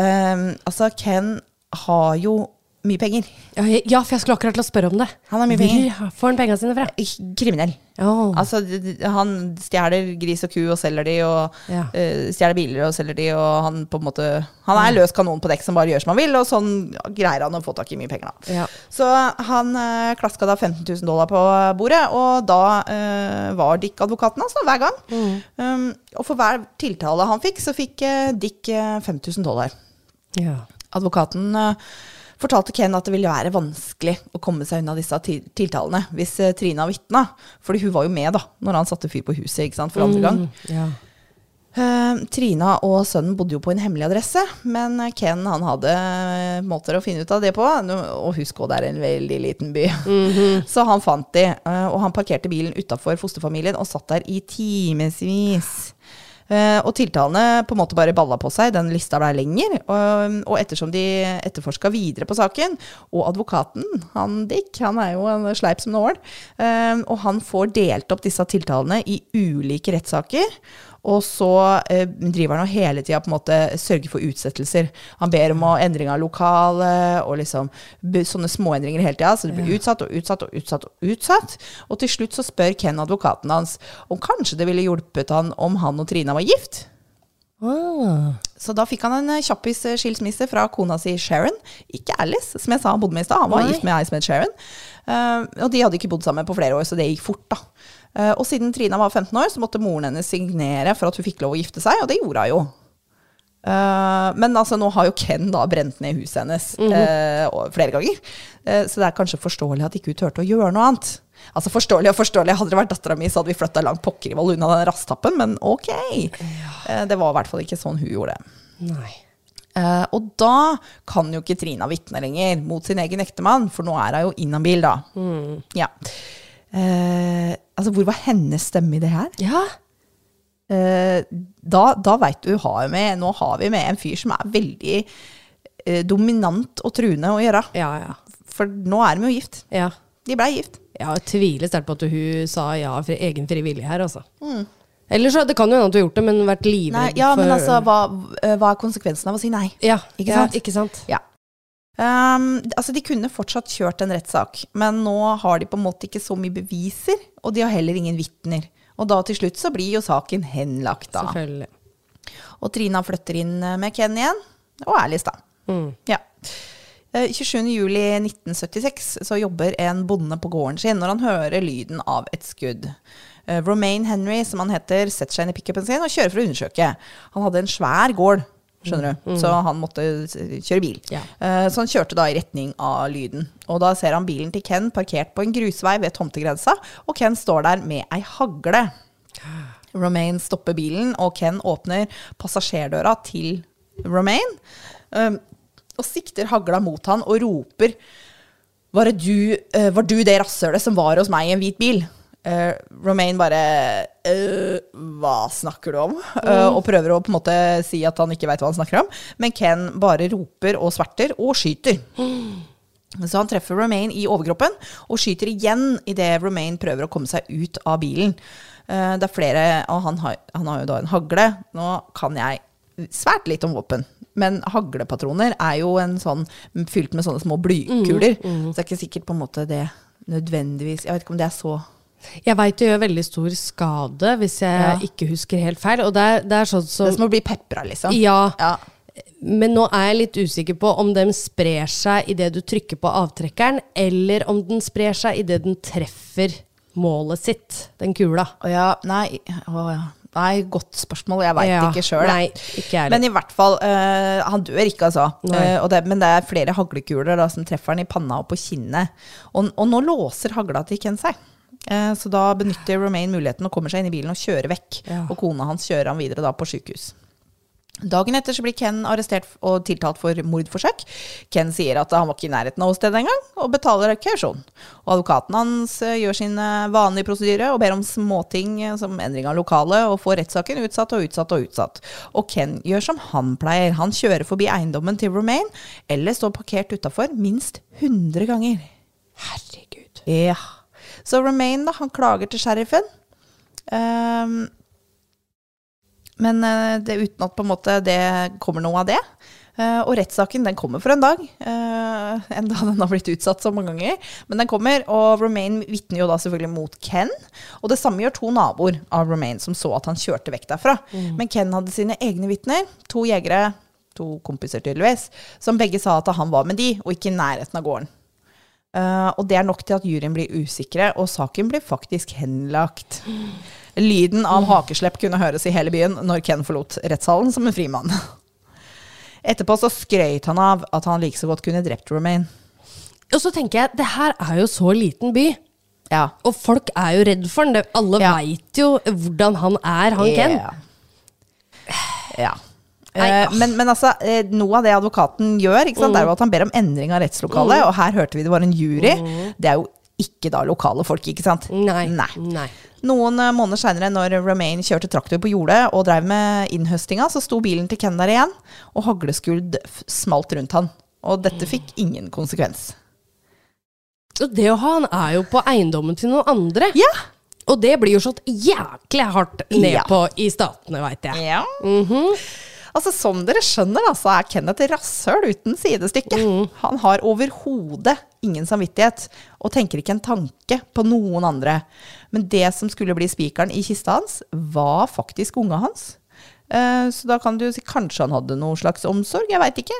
Ehm, altså, Ken har jo mye penger. Ja, for jeg skulle akkurat til å spørre om det. Han har mye Hvor penger. får han pengene sine fra? Kriminell. Oh. Altså, han stjeler gris og ku og selger de, og Ja. uh, stjeler biler og selger de, og han på en måte Han er løs kanon på dekk som bare gjør som han vil, og sånn greier han å få tak i mye penger, da. Ja. Så han uh, klaska da 15 000 dollar på bordet, og da uh, var Dick advokaten hans hver gang. Um, og for hver tiltale han fikk, så fikk uh, Dick eh, 5000 dollar. Ja. Advokaten eh, fortalte Ken at det ville være vanskelig å komme seg unna disse tiltalene hvis eh, Trina vitna. Fordi hun var jo med da, når han satte fyr på huset ikke sant, for andre gang. Ja. Eh, Trina og sønnen bodde jo på en hemmelig adresse, men Ken han hadde måter å finne ut av det på. Og husk også, det er en veldig liten by. Så han fant de, og han parkerte bilen utafor fosterfamilien og satt der i timevis. Eh, og tiltalene på en måte bare balla på seg, den lista ble lenger. Og ettersom de etterforska videre på saken, og advokaten, han Dick, han er jo en sleip som nål, eh, og han får delt opp disse tiltalene i ulike rettssaker. Og så eh, driver han jo hele tida på en måte sørger for utsettelser. Han ber om endring av lokale og liksom sånne småendringer hele tida. Så det blir utsatt og utsatt og utsatt og utsatt. Og til slutt så spør Ken advokaten hans om kanskje det ville hjulpet han om han og Trina var gift. Oh. Så da fikk han en eh, kjappis eh, skilsmisse fra kona si Sharon. Ikke Alice, som jeg sa han bodde med i stad. Han var Nei. gift med ei som het Sharon. Uh, og de hadde ikke bodd sammen på flere år, så det gikk fort, da. Eh, og siden Trina var 15 år, så måtte moren hennes signere for at hun fikk lov å gifte seg, og det gjorde hun jo. Eh, men altså, nå har jo Ken da brent ned huset hennes mm -hmm. flere ganger. Så det er kanskje forståelig at ikke hun turte å gjøre noe annet. Altså Forståelig og forståelig. Hadde det vært dattera mi, så hadde vi flytta langt pokker i vold unna den rasstappen, men ok. Ja. det var i hvert fall ikke sånn hun gjorde det. Nei. Uh, og da kan jo ikke Trina vitne lenger mot sin egen ektemann, for nå er hun jo inhabil, da. Ja. Eh, altså, hvor var hennes stemme i det her? Ja. Eh, da da veit du har med, Nå har vi med en fyr som er veldig eh, dominant og truende å gjøre. Ja, ja. For nå er de jo gift. Ja. De blei gift. Ja, Jeg tviler sterkt på at hun sa ja for egen frivillig her, altså. Eller så, Det kan jo hende at du har gjort det, men vært livredd ja, for men altså, hva, eh, hva er konsekvensen av å si nei? Ja, Ikke ja, sant? Ikke sant? Ja. Um, altså De kunne fortsatt kjørt en rettssak, men nå har de på en måte ikke så mye beviser, og de har heller ingen vitner. Og da til slutt så blir jo saken henlagt, da. Selvfølgelig. Og Trina flytter inn eh, med Ken igjen, og Alice, da. Mm. Ja. Eh, 27.07.1976 så jobber en bonde på gården sin når han hører lyden av et skudd. Eh, Romaine Henry, som han heter, setter seg inn i pickupen sin og kjører for å undersøke. Han hadde en svær gård, skjønner du, så han måtte kjøre bil. Ja. Eh, Så han kjørte da i retning av lyden. Og da ser han bilen til Ken parkert på en grusvei ved tomtegrensa, og Ken står der med ei hagle. Romaine stopper bilen, og Ken åpner passasjerdøra til Romaine. um, og sikter hagla mot han og roper Var, det du, eh, var du det rasshølet som var hos meg i en hvit bil? Eh, Romaine bare «Øh, Hva snakker du om? Eh, og prøver å på en måte si at han ikke veit hva han snakker om. Men Ken bare roper og sverter og skyter. Så han treffer Romaine i overkroppen og skyter igjen idet Romaine prøver å komme seg ut av bilen. Eh, det er flere, og han har, han har jo da en hagle. Nå kan jeg svært litt om våpen, men haglepatroner er jo en sånn fylt med sånne små blykuler. Så det er ikke sikkert på en måte det nødvendigvis Jeg vet ikke om det er så Jeg veit det gjør veldig stor skade, hvis jeg Ja. ikke husker helt feil. Og det er, det er sånn Det som er som å bli pepra, liksom. Ja, Ja. men nå er jeg litt usikker på om den sprer seg idet du trykker på avtrekkeren, eller om den sprer seg idet den treffer målet sitt, den kula. Å ja, nei, å ja. nei, godt spørsmål. Jeg veit Ja, ikke sjøl. Men i hvert fall, eh, han dør ikke, altså. Og det, men det er flere haglekuler da, som treffer han i panna og på kinnet. Og, og nå låser hagla til Ken seg. Eh, så da benytter Romaine muligheten og kommer seg inn i bilen og kjører vekk. Ja. Og kona hans kjører han videre da på sykehus. Dagen etter så blir Ken arrestert og tiltalt for mordforsøk. Ken sier at han var ikke i nærheten av åstedet engang, og betaler kausjon. Og advokaten hans eh, gjør sin eh, vanlige prosedyre og ber om småting som endring av lokale, og får rettssaken utsatt og utsatt og utsatt. Og Ken gjør som han pleier. Han kjører forbi eiendommen til Romaine, eller står parkert utafor minst 100 ganger. Herregud. Ja. Så Romaine, da, han klager til sheriffen. Um, men det det, uten at på en måte det kommer noe av det. Uh, og rettssaken den kommer for en dag, uh, enda den har blitt utsatt så mange ganger. Men den kommer, og Romaine vitner jo da selvfølgelig mot Ken. Og det samme gjør to naboer av Romaine som så at han kjørte vekk derfra. Men Ken hadde sine egne vitner, to jegere, to kompiser tydeligvis, som begge sa at han var med de, og ikke i nærheten av gården. Eh, og det er nok til at juryen blir usikre, og saken blir faktisk henlagt. Lyden av hakeslepp kunne høres i hele byen når Ken forlot rettssalen som en frimann. Etterpå så skrøyt han av at han like så godt kunne drept Romaine. Og så tenker jeg, det her er jo så liten by. Ja. Og folk er jo redd for han. Alle Ja. veit jo hvordan han er, han Ken. Ja. Nei, Eh, men, men altså, eh, noe av det advokaten gjør, ikke sant, det er jo at han ber om endring av rettslokalet, og her hørte vi det var en jury. Det er jo ikke da lokale folk, ikke sant? Nei. Nei. Nei. Noen eh, måneder seinere, når Romaine kjørte traktor på jordet og drev med innhøstinga, så sto bilen til Ken der igjen, og hagleskudd smalt rundt han. Og dette fikk ingen konsekvens. Og det å ha han er jo på eiendommen til noen andre. Ja! Og det blir jo slått jæklig hardt ned Ja. på i statene, veit jeg. Ja. Altså, Som dere skjønner, da, så er Kenneth et rasshøl uten sidestykke. Han har overhodet ingen samvittighet, og tenker ikke en tanke på noen andre. Men det som skulle bli spikeren i kista hans, var faktisk unga hans. Eh, så da kan du si kanskje han hadde noe slags omsorg, jeg veit ikke.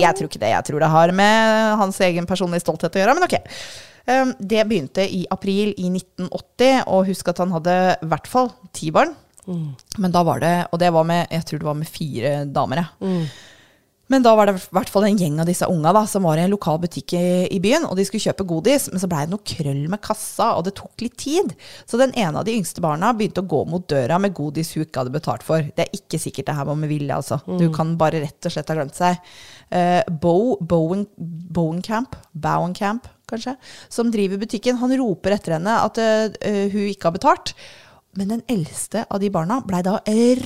Jeg tror ikke det. Jeg tror det har med hans egen personlige stolthet å gjøre, men ok. Um, Det begynte i april i 1980, og husk at han hadde i hvert fall ti barn. Men da var det, og det var med, jeg tror det var med fire damer, mm. Men da var det i hvert fall en gjeng av disse unga da, som var i en lokal butikk i, i byen, og de skulle kjøpe godis, men så blei det noe krøll med kassa, og det tok litt tid. Så den ene av de yngste barna begynte å gå mot døra med godis hun ikke hadde betalt for. Det er ikke sikkert det her var med vilje, altså. Du kan bare rett og slett ha glemt seg. Uh, Bo, Bowen, Bowenkamp, Bowenkamp, kanskje, som driver butikken, han roper etter henne at eh, hun ikke har betalt. Men den eldste av de barna blei da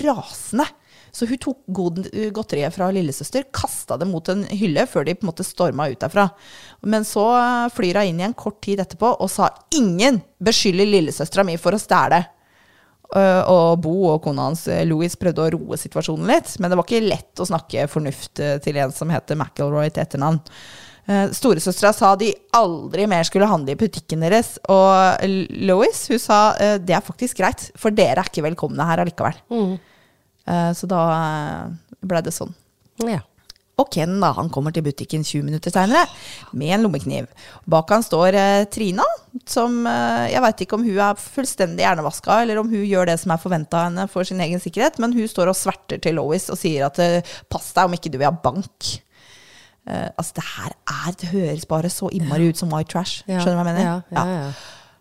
rasende. Så hun tok godteriet fra lillesøster, kasta det mot en hylle før de på en måte storma ut derfra. Men så eh, flyr hun inn igjen kort tid etterpå og sa ingen beskylder lillesøstera mi for å stjele. Uh, og Bo og kona hans eh, Louis prøvde å roe situasjonen litt, men det var ikke lett å snakke fornuft eh, til en som heter McElroy til etternavn. Uh, Storesøstera sa de aldri mer skulle handle i butikken deres, og Lois hun sa uh, det er faktisk greit, for dere er ikke velkomne her allikevel. Uh, så da blei ble det sånn. Ja. Og Ken da, han kommer til butikken 20 minutter seinere med en lommekniv. Bak han står eh, Trina, som eh, jeg veit ikke om hun er fullstendig hjernevaska, eller om hun gjør det som er forventa henne for sin egen sikkerhet, men hun står og sverter til Lois og sier at eh, pass deg om ikke du vil ha bank. Eh, altså, det her er Det høres bare så innmari ut som white trash. Skjønner du hva jeg mener? Ja, ja, ja.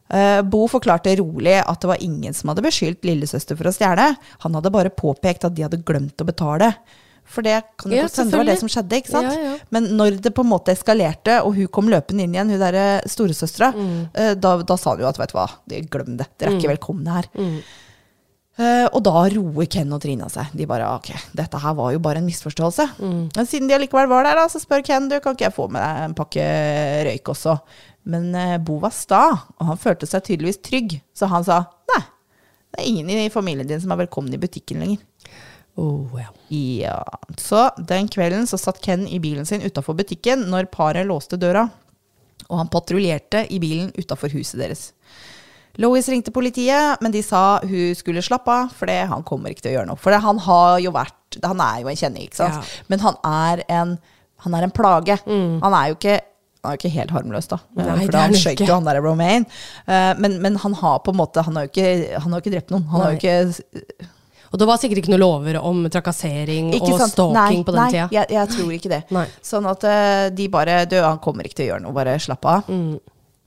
Uh, Bo forklarte rolig at det var ingen som hadde beskyldt lillesøster for å stjele. Han hadde bare påpekt at de hadde glemt å betale. For det kan jo Ja, hende det var det som skjedde. ikke sant? Ja, ja. Men når det på en måte eskalerte, og hun kom løpende inn igjen, hun derre storesøstera, Mm. uh, da, da sa hun jo at vet du hva, det- glem det, dere er ikke velkomne her. Mm. Eh, og da roer Ken og Trina seg. De bare ok, dette her var jo bare en misforståelse. Mm. Men siden de allikevel var der, da, så spør Ken du, kan ikke jeg få med deg en pakke røyk også. Men uh, Bo var sta, og han følte seg tydeligvis trygg, så han sa nei, det er ingen i familien din som er velkommen i butikken lenger. Oh, ja. Ja, så den kvelden så satt Ken i bilen sin utafor butikken når paret låste døra, og han patruljerte i bilen utafor huset deres. Lois ringte politiet, men de sa hun skulle slappe av, for det, han kommer ikke til å gjøre noe. For det, han har jo vært Han er jo en kjenning, ikke sant? Ja. Men han er en, han er en plage. Han er jo ikke han er jo ikke helt harmløs, da. Nei, for han skjøt jo han der Romaine. Eh, men, men han har på en måte Han har jo ikke, han har ikke drept noen. Han har jo Nei. ikke Og det var sikkert ikke noe lover om trakassering ikke og sant? stalking nei, på den nei, tida. Jeg, jeg tror ikke det. Nei. Sånn at uh, de bare Du, han kommer ikke til å gjøre noe, bare slapp av. Mm.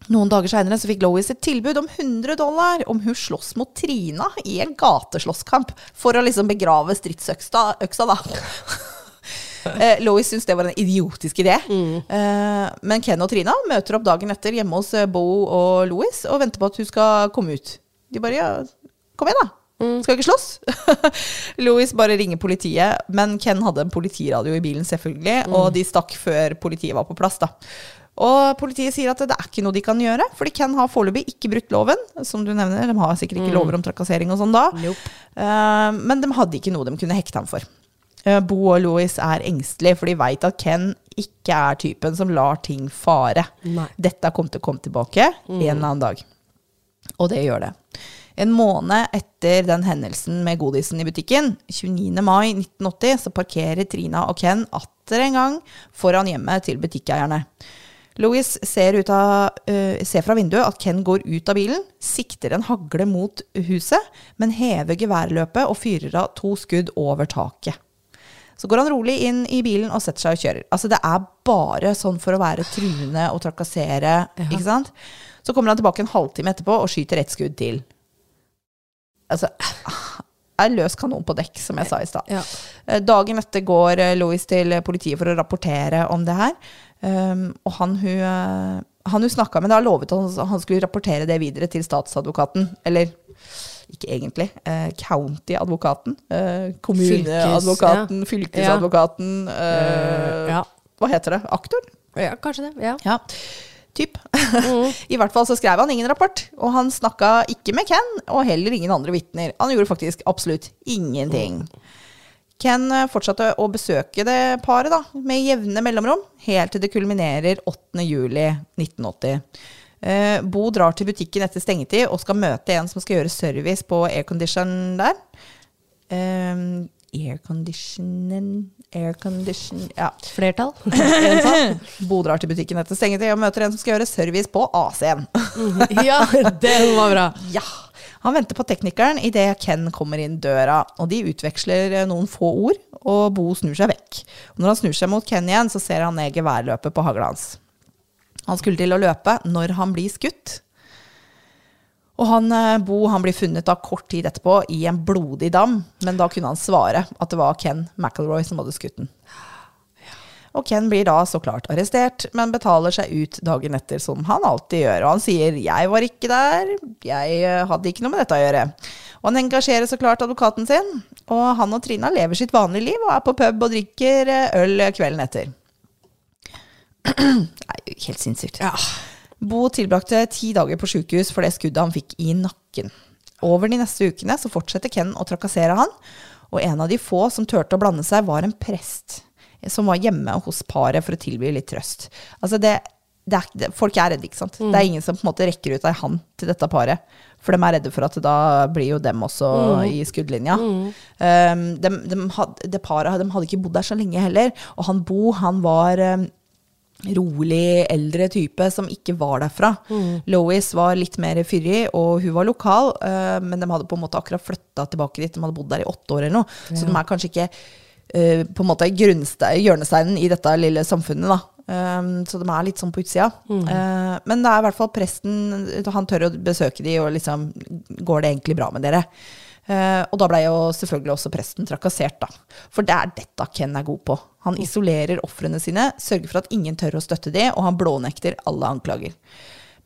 Noen dager seinere fikk Lois et tilbud om 100 dollar om hun slåss mot Trina i en gateslåsskamp. For å liksom begrave stridsøksa, øksa, da. Eh, Lois syntes det var en idiotisk idé. Mm. Eh, men Ken og Trina møter opp dagen etter hjemme hos eh, Bo og Lois og venter på at hun skal komme ut. De bare ja, kom igjen, da. Mm. Skal ikke slåss? Louis bare ringer politiet, men Ken hadde en politiradio i bilen, selvfølgelig, Mm. og de stakk før politiet var på plass. da. Og politiet sier at det er ikke noe de kan gjøre, fordi Ken har foreløpig ikke brutt loven. Som du nevner, de har sikkert ikke lover om trakassering og sånn da. Nope. Uh, men de hadde ikke noe de kunne hekte ham for. Uh, Bo og Louis er engstelige, for de veit at Ken ikke er typen som lar ting fare. Nei. Dette kommer til å komme tilbake en eller annen dag. Og det gjør det. En måned etter den hendelsen med godisen i butikken, 29. mai 1980, så parkerer Trina og Ken atter en gang foran hjemmet til butikkeierne. Louis ser, ut av, uh, ser fra vinduet at Ken går ut av bilen, sikter en hagle mot huset, men hever geværløpet og fyrer av to skudd over taket. Så går han rolig inn i bilen og setter seg og kjører. Altså Det er bare sånn for å være truende og trakassere. ikke sant? Så kommer han tilbake en halvtime etterpå og skyter ett skudd til. Altså er løs kanon på dekk, som jeg sa i stad. Ja. Eh, Dagen etter går eh, Louis til politiet for å rapportere om det her. Um, og han hun, eh, han hun snakka med, da lovet han han skulle rapportere det videre til statsadvokaten. Eller ikke egentlig. Eh, County-advokaten. Eh, kommuneadvokaten, fylkesadvokaten. eh, Ja. Hva heter det? Aktor? ja, kanskje det. Ja. Ja, typ. I hvert fall så skrev han ingen rapport, og han snakka ikke med Ken, og heller ingen andre vitner. Han gjorde faktisk absolutt ingenting. Ken eh, fortsatte å besøke det paret da, med jevne mellomrom, helt til det kulminerer 8. juli 1980. Eh, Bo drar til butikken etter stengetid og skal møte en som skal gjøre service på aircondition der. Eh, airconditionen Aircondition Ja. Flertall? Bo drar til butikken etter stengetid og møter en som skal gjøre service på AC-en. ja, den var bra. ja. Han venter på teknikeren idet Ken kommer inn døra, og de utveksler eh, noen få ord, og Bo snur seg vekk. Og når han snur seg mot Ken igjen, så ser han ned geværløpet på hagla hans. Han skulle til å løpe når han blir skutt. Og han, eh, Bo han blir funnet da kort tid etterpå i en blodig dam, men da kunne han svare at det var Ken McElroy som hadde skutt den. Og Ken blir da så klart arrestert, men betaler seg ut dagen etter, som han alltid gjør. Og han sier 'jeg var ikke der, jeg eh, hadde ikke noe med dette å gjøre'. Og han engasjerer så klart advokaten sin, og han og Trina lever sitt vanlige liv og er på pub og drikker eh, øl kvelden etter. Nei, helt sinnssykt. Bo tilbrakte ti dager på sjukehus for det skuddet han fikk i nakken. Over de neste ukene så fortsetter Ken å trakassere han, og en av de få som turte å blande seg, var en prest som var hjemme hos paret for å tilby litt trøst. Altså det, det er, folk er redde, ikke sant. Det er ingen som på en måte rekker ut ei hand til dette paret. For de er redde for at da blir jo dem også i skuddlinja. Um, de, de had, det paret de hadde ikke bodd der så lenge heller. Og han Bo, han var um, rolig, eldre type som ikke var derfra. Lois var litt mer fyrig, og hun var lokal, eh, men de hadde på en måte akkurat flytta tilbake dit. De hadde bodd der i åtte år eller noe. Så de er kanskje ikke på en måte hjørnesteinen i dette lille samfunnet, da. Um, så de er litt sånn på utsida. Eh, men det er i hvert fall presten Han tør å besøke de, og liksom Går det egentlig bra med dere? Uh, og da ble jo selvfølgelig også presten trakassert, da. For det er dette Ken er god på. Han isolerer ofrene sine, sørger for at ingen tør å støtte de, og han blånekter alle anklager.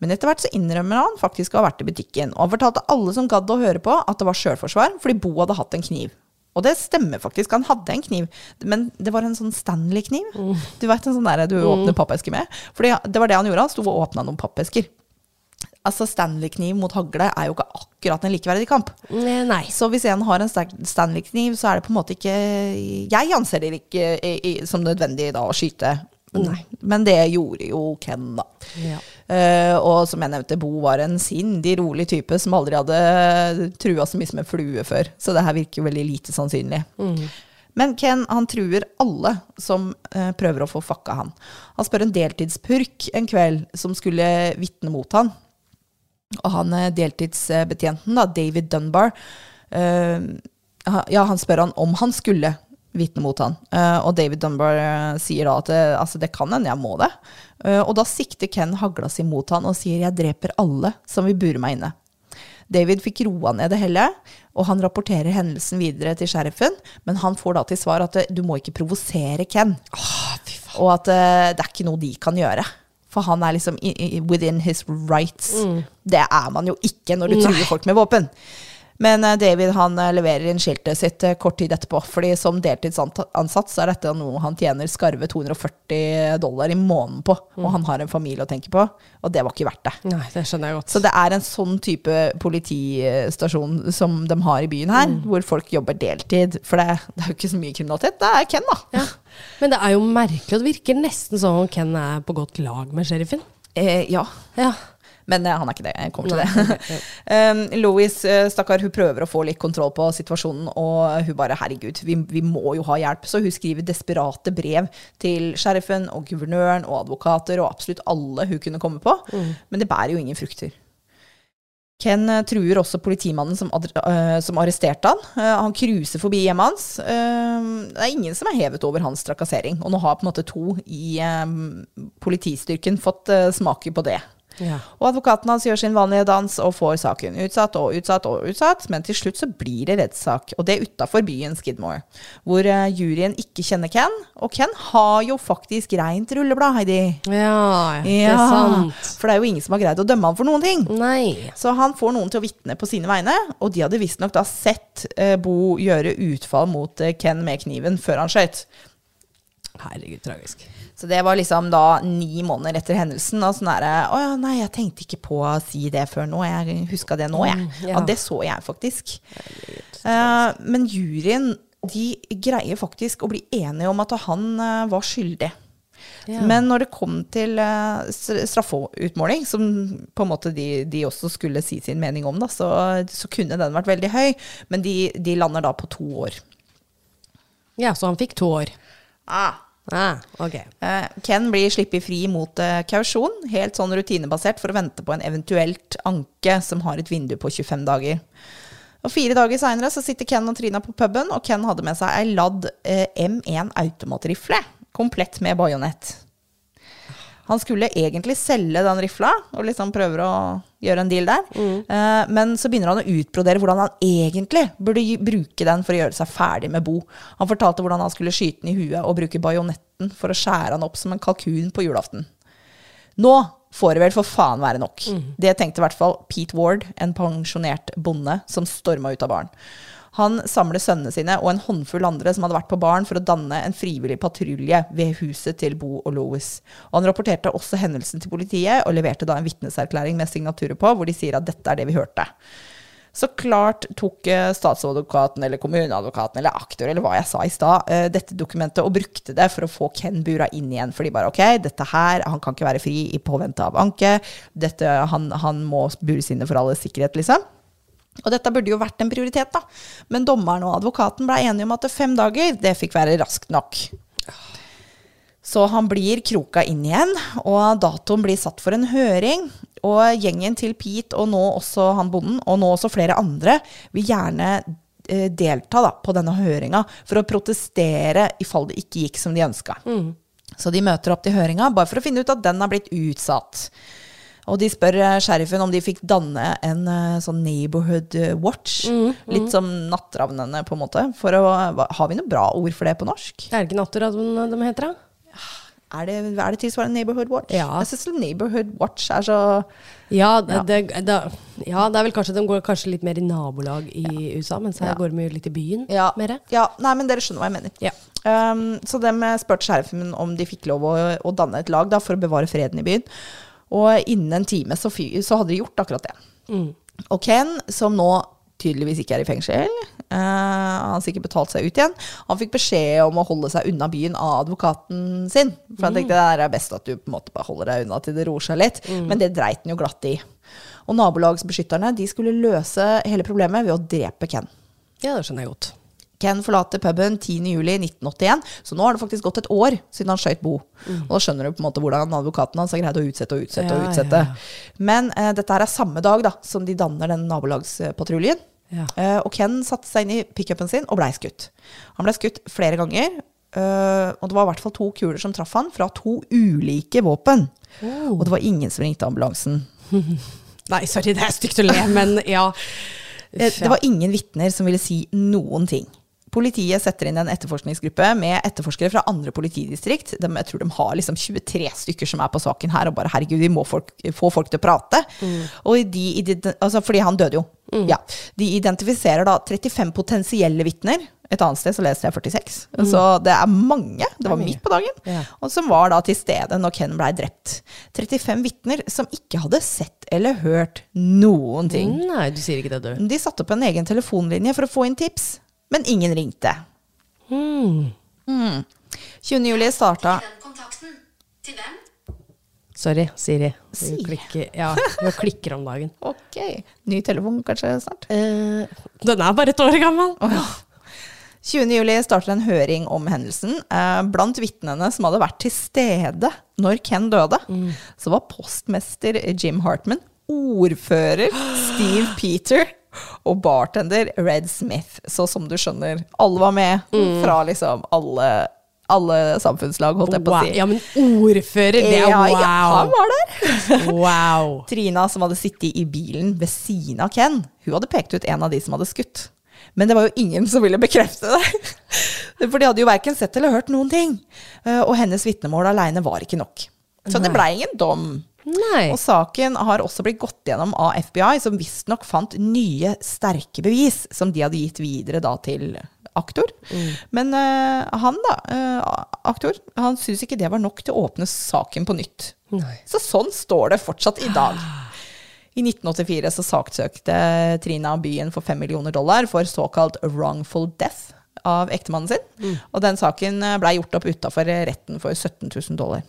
Men etter hvert så innrømmer han faktisk å ha vært i butikken, og han fortalte alle som gadd å høre på, at det var sjølforsvar fordi Bo hadde hatt en kniv. Og det stemmer faktisk, han hadde en kniv, men det var en sånn Stanley-kniv. Du vet en sånn der du åpner pappesker med? For det var det han gjorde, han sto og åpna noen pappesker. Altså Stanley-kniv mot hagle er jo ikke akkurat en likeverdig kamp. Nei. Så hvis en har en Stan- Stanley-kniv, så er det på en måte ikke Jeg anser det ikke som nødvendig da å skyte. Men det gjorde jo Ken, da. Ja. Eh, og som jeg nevnte, Bo var en sindig, rolig type som aldri hadde trua så mye som en flue før. Så det her virker jo veldig lite sannsynlig. Men Ken han truer alle som uh, prøver å få fucka han. Han spør en deltidspurk en kveld som skulle vitne mot han. Og han eh, deltidsbetjenten, da, David Dunbar, uh, ja, han spør han om han skulle vitne mot han. Uh, og David Dunbar eh, sier da at det, altså, det kan hende jeg må det. Uh, og da sikter Ken hagla si mot han og sier jeg dreper alle som vil bure meg inne. David fikk roa ned det hele, og han rapporterer hendelsen videre til sheriffen, men han får da til svar at eh, du må ikke provosere Ken. Og at eh, det er ikke noe de kan gjøre. For han er liksom within his rights. Det er man jo ikke når du truer folk med våpen. Men eh, David han eh, leverer inn skiltet sitt eh, kort tid etterpå. fordi som deltidsansatt så er dette noe han tjener skarve 240 dollar i måneden på. Og han har en familie å tenke på, og det var ikke verdt det. Nei, det skjønner jeg godt. Så det er en sånn type politistasjon som de har i byen her, hvor folk jobber deltid. For det, det er jo ikke så mye kriminalitet. Det er Ken, da. Ja. Men det er jo merkelig, og det virker nesten som om Ken er på godt lag med sheriffen. Eh, ja. Ja. Men eh, han er ikke det. Jeg kommer til det. um, Louis, eh, stakkar, hun prøver å få litt kontroll på situasjonen, og hun bare herregud, vi, vi må jo ha hjelp. Så hun skriver desperate brev til sheriffen og guvernøren og advokater og absolutt alle hun kunne komme på. Men det bærer jo ingen frukter. Ken eh, truer også politimannen som, øh, som arresterte han. Uh, han cruiser forbi hjemmet hans. Uh, det er ingen som er hevet over hans trakassering. Og nå har på en måte to i eh, politistyrken fått smake på det. Ja. Og advokaten hans gjør sin vanlige dans og får saken utsatt og utsatt og utsatt, men til slutt så blir det rettssak, og det utafor byen Skidmore, hvor uh, juryen ikke kjenner Ken. Og Ken har jo faktisk reint rulleblad, Heidi. ja, det er sant. For det er jo ingen som har greid å dømme han for noen ting. Nei. Så han får noen til å vitne på sine vegne, og de hadde visstnok da sett uh, Bo gjøre utfall mot uh, Ken med kniven før han skøyt. Herregud, tragisk. Så det var liksom da ni måneder etter hendelsen. Og sånn derre Å ja, nei, jeg tenkte ikke på å si det før nå. Jeg huska det nå, jeg. Mm, ja. Ja, det så jeg faktisk. Uh, men juryen, de greier faktisk å bli enige om at han uh, var skyldig. Ja. Men når det kom til uh, straffeutmåling, som på en måte de, de også skulle si sin mening om, da, så, så kunne den vært veldig høy. Men de, de lander da på to år. Ja, så han fikk to år. Ah. Ah, okay. Eh, Ken blir sluppet fri mot eh, kausjon, helt sånn rutinebasert, for å vente på en eventuelt anke som har et vindu på 25 dager. Og Fire dager seinere sitter Ken og Trina på puben, og Ken hadde med seg ei ladd eh, M1 automatrifle, komplett med bajonett. Han skulle egentlig selge den rifla, og liksom prøver å gjøre en deal der. Eh, men så begynner han å utbrodere hvordan han egentlig burde bruke den for å gjøre seg ferdig med Bo. Han fortalte hvordan han skulle skyte den i huet og bruke bajonetten for å skjære han opp som en kalkun på julaften. Nå får det vel for faen være nok. Det tenkte i hvert fall Pete Ward, en pensjonert bonde som storma ut av baren. Han samler sønnene sine og en håndfull andre som hadde vært på baren for å danne en frivillig patrulje ved huset til Bo og Louis. Og han rapporterte også hendelsen til politiet og leverte da en vitneserklæring med signaturer på, hvor de sier at dette er det vi hørte. Så klart tok eh, statsadvokaten eller kommuneadvokaten eller aktor eller hva jeg sa i stad, eh, dette dokumentet og brukte det for å få Ken bura inn igjen. For de bare ok, dette her, han kan ikke være fri i påvente av anke. Dette, han, han må bures inne for alles sikkerhet, liksom. Og dette burde jo vært en prioritet, da. Men dommeren og advokaten ble enige om at fem dager, det fikk være raskt nok. Så han blir kroka inn igjen, og datoen blir satt for en høring. Og gjengen til Pete, og nå også han bonden, og nå også flere andre, vil gjerne eh, delta da, på denne høringa for å protestere i fall det ikke gikk som de ønska. Så de møter opp til høringa bare for å finne ut at den har blitt utsatt. Og de spør eh, sheriffen om de fikk danne en eh, sånn neighborhood eh, watch. Litt som Natteravnene, på en måte. Å, har vi noe bra ord for det på norsk? Er det ikke Natteravn de heter, da? Er det, er det tilsvarende Neighborhood Watch? Ja. Jeg syns Neighborhood Watch er så Ja, det, Ja. Det, det, ja, det er vel kanskje de går kanskje litt mer i nabolag i USA, mens her Ja. går de jo litt i byen ja, mer. ja, Nei, men dere skjønner hva jeg mener. Ja. Um, så de spurte sheriffen om de fikk lov å, å danne et lag da, for å bevare freden i byen. Og innen en time så, så hadde de gjort akkurat det. Mm. Og Ken, som nå tydeligvis ikke er i fengsel, uh, han har sikkert betalt seg ut igjen, han fikk beskjed om å holde seg unna byen av advokaten sin. For han tenkte det er best at du på en måte bare holder deg unna til det roer seg litt. Men det dreit han jo glatt i. Og nabolagsbeskytterne de skulle løse hele problemet ved å drepe Ken. Ja, det skjønner jeg godt. Ken forlater puben 10.07.1981, så nå har det faktisk gått et år siden han skjøt Bo. Og da skjønner du på en måte hvordan advokaten hans har greid å utsette og utsette. Ja, og utsette. ja, Men eh, dette er samme dag da, som de danner den nabolagspatruljen. Ja. Eh, og Ken satte seg inn i pickupen sin og blei skutt. Han ble skutt flere ganger, Uh, og det var i hvert fall to kuler som traff han fra to ulike våpen. Oh. Og det var ingen som ringte ambulansen. Nei, sorry, det er stygt å le, men ja. Uff, ja. Det var ingen vitner som ville si noen ting. Politiet setter inn en etterforskningsgruppe med etterforskere fra andre politidistrikt. De, jeg tror de har liksom 23 stykker som er på saken her, og bare herregud, vi må folk, få folk til å prate. Og de, altså, fordi han døde jo. Ja. De identifiserer da 35 potensielle vitner. Et annet sted så leste jeg 46. Så det er mange. Det var midt på dagen. Ja. Og som var da til stede når Ken blei drept. 35 vitner som ikke hadde sett eller hørt noen ting. Nei, du sier ikke det, du. De satte opp en egen telefonlinje for å få inn tips, men ingen ringte. Mm. 20. juli starta. Til hvem? Sorry, Siri. Si. Hun klikker, ja, hun klikker om dagen. Ok. Ny telefon kanskje snart? Eh, den er bare et år gammel. 20. juli startet en høring om hendelsen. Eh, blant vitnene som hadde vært til stede når Ken døde, så var postmester Jim Hartman, ordfører Steve Peter og bartender Red Smith. Så som du skjønner, alle var med fra liksom alle, alle samfunnslag, holdt jeg på å Wow. si. Ja, men ordfører, det er Ja, wow. ja, han var der. Wow. Trina, som hadde sittet i bilen ved siden av Ken, hun hadde pekt ut en av de som hadde skutt. Men det var jo ingen som ville bekrefte det. For de hadde jo verken sett eller hørt noen ting. Eh, Og hennes vitnemål aleine var ikke nok. Så det blei ingen dom. Nei. Og saken har også blitt gått gjennom av FBI, som visstnok fant nye, sterke bevis som de hadde gitt videre da til aktor. Men uh, han, da, uh, aktor, han syntes ikke det var nok til å åpne saken på nytt. Nei. Så sånn står det fortsatt i dag. I 1984 så saksøkte Trina byen for 5 millioner dollar for såkalt wrongful death av ektemannen sin. Og den saken blei gjort opp utafor retten for 17 000 dollar.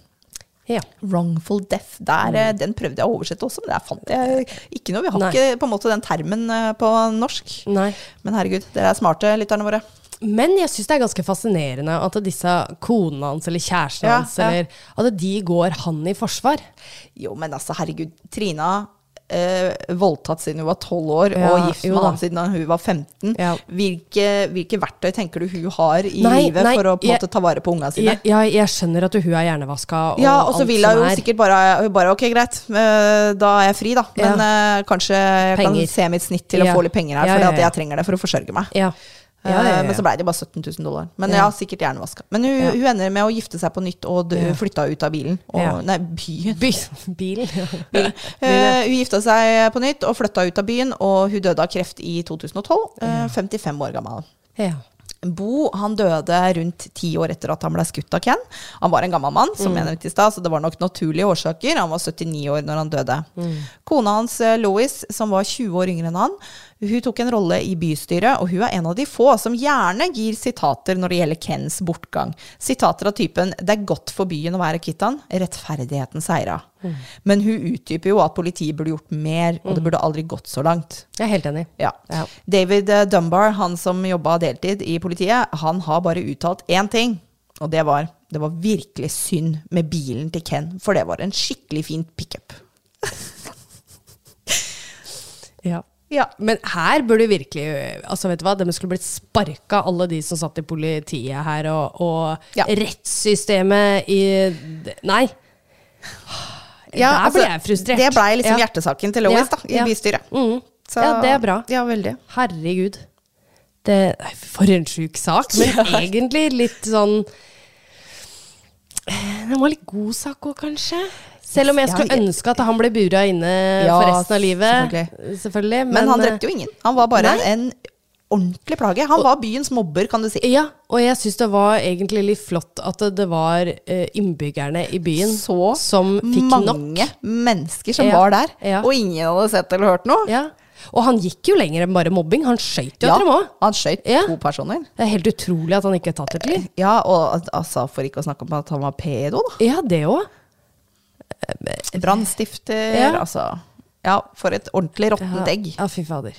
Ja. Wrongful death. Der, mm. Den prøvde jeg å oversette også, men der fant jeg ikke noe. Vi har Nei. ikke på en måte den termen eh, på norsk. Nei. Men herregud, dere er smarte, lytterne våre. Men jeg syns det er ganske fascinerende at disse konene hans eller kjæresten Ja, hans, ja. eller at de går han i forsvar. Jo, men altså, herregud. Trina eh, voldtatt siden hun var 12 år, Ja, og gift med han siden hun var 15. Ja. Hvilke, hvilke verktøy tenker du hun har i Nei, livet nei, for å på jeg- måte ta vare på unga sine? Jeg, jeg, jeg skjønner at hun er hjernevaska og ja, og så vil hun jo er. sikkert bare, bare Ok, greit, eh, da er jeg fri, da. Men eh, kanskje jeg Penger. kan se mitt snitt til å Ja. få litt penger her, Ja, ja, ja. jeg trenger det for å forsørge meg. Ja. Ja, ja, Eh, Men så ble det bare 17 000 dollar. Men ja, sikkert hjernevaska. Men hun, hun ender med å gifte seg på nytt og flytta ut av bilen. Og. Nei, byen. By, bilen. Bilen. Eh, hun gifta seg på nytt og flytta ut av byen, og hun døde av kreft i 2012. Uh, 55 år gammel. ja. Bo han døde rundt ti år etter at han ble skutt av Ken. Han var en gammel mann, som jeg nevnte i stad, så det var nok naturlige årsaker. Han var 79 år når han døde. Kona hans, Louis, Lois, som var 20 år yngre enn han, hun tok en rolle i bystyret, og hun er en av de få som gjerne gir sitater når det gjelder Kens bortgang. Sitater av typen 'Det er godt for byen å være kvitt han. Rettferdigheten seira'. Men hun utdyper jo at politiet burde gjort mer, og det burde aldri gått så langt. Jeg er helt enig. Ja. Ja. David eh, Dunbar, han som jobba deltid i politiet, han har bare uttalt én ting. Og det var det var virkelig synd med bilen til Ken, for det var en skikkelig fin pickup. Ja. Ja. Men her burde virkelig altså vet du hva, De skulle blitt sparka, alle de som satt i politiet her, og, og Ja. rettssystemet i Nei. Der ble jeg frustrert. altså, Det blei liksom Ja. hjertesaken til Lois Ja, da, i ja. bystyret. Mm. Så- Ja, det er bra. Ja, veldig. Herregud. Det, for en sjuk sak, men egentlig litt sånn Det Den var litt god sak òg, kanskje. Selv om jeg skulle ønske at han ble bura inne Ja, for resten av livet. selvfølgelig. Selvfølgelig. Men, han drepte jo ingen. Han var bare Nei. en ordentlig plage. Han var byens mobber, kan du si. Ja, og jeg syns det var egentlig litt flott at det, var eh, innbyggerne i byen Så som fikk mange nok. mennesker som Ja, var der, ja. og ingen hadde sett eller hørt noe. Ja. Og han gikk jo lenger enn bare mobbing. Han skøyt jo Ja, etter dem òg. han skøyt Ja. to personer. Det er helt utrolig at han ikke er tatt et liv. Ja, og al- altså, for ikke å snakke om at han var pedo, da. Ja, det òg. Brannstifter, Ja. altså. Ja, for et ordentlig råttent egg. Ja, fy fader.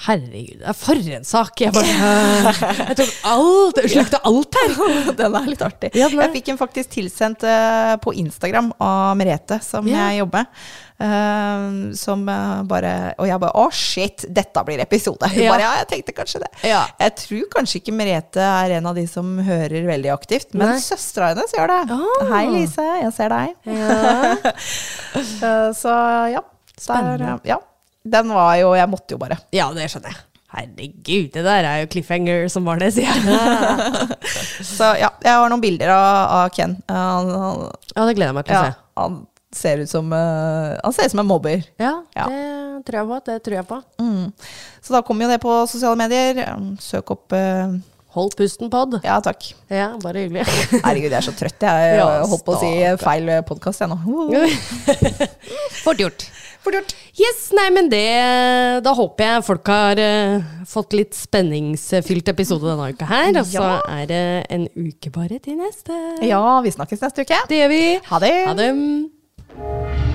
Herregud, er for en sak! Jeg bare Jeg tok alt, jeg slukte alt her. Den er litt artig. Jeg fikk en faktisk tilsendt eh, på Instagram av Merete, som yeah. jeg jobber med. eh, som eh, bare Og jeg bare Å, shit, dette blir episode. Hun Ja. bare Ja, jeg tenkte kanskje det. Ja. Jeg tror kanskje ikke Merete er en av de som hører veldig aktivt, men søstera hennes gjør det. Oh. Hei, Lise, jeg ser deg. Ja. Så ja. Der, Spennende. ja. Den var jo Jeg måtte jo bare. ja, det skjønner jeg. Herregud, det der er jo cliffhanger som var det, sier jeg. Så ja, jeg har noen bilder av, av Ken. Han, han, Ja, det gleder jeg meg til å ja, se. han ser ut som uh, Han ser ut som en mobber. Ja, Ja. det tror jeg på. Det tror jeg på. Mm. Så da kommer jo det på sosiale medier. Søk opp uh, Hold pusten, pod. Ja, takk. Ja, bare hyggelig. Herregud, jeg er så trøtt. Jeg Ja, holdt på å si feil podkast, jeg nå. Fort gjort. Fort. Yes, nei, men det Da håper jeg folk har uh, fått litt spenningsfylt episode denne uka her. Og så Ja. er det en uke bare til neste. Ja, vi snakkes neste uke. Det gjør vi. Ha det. Ha det.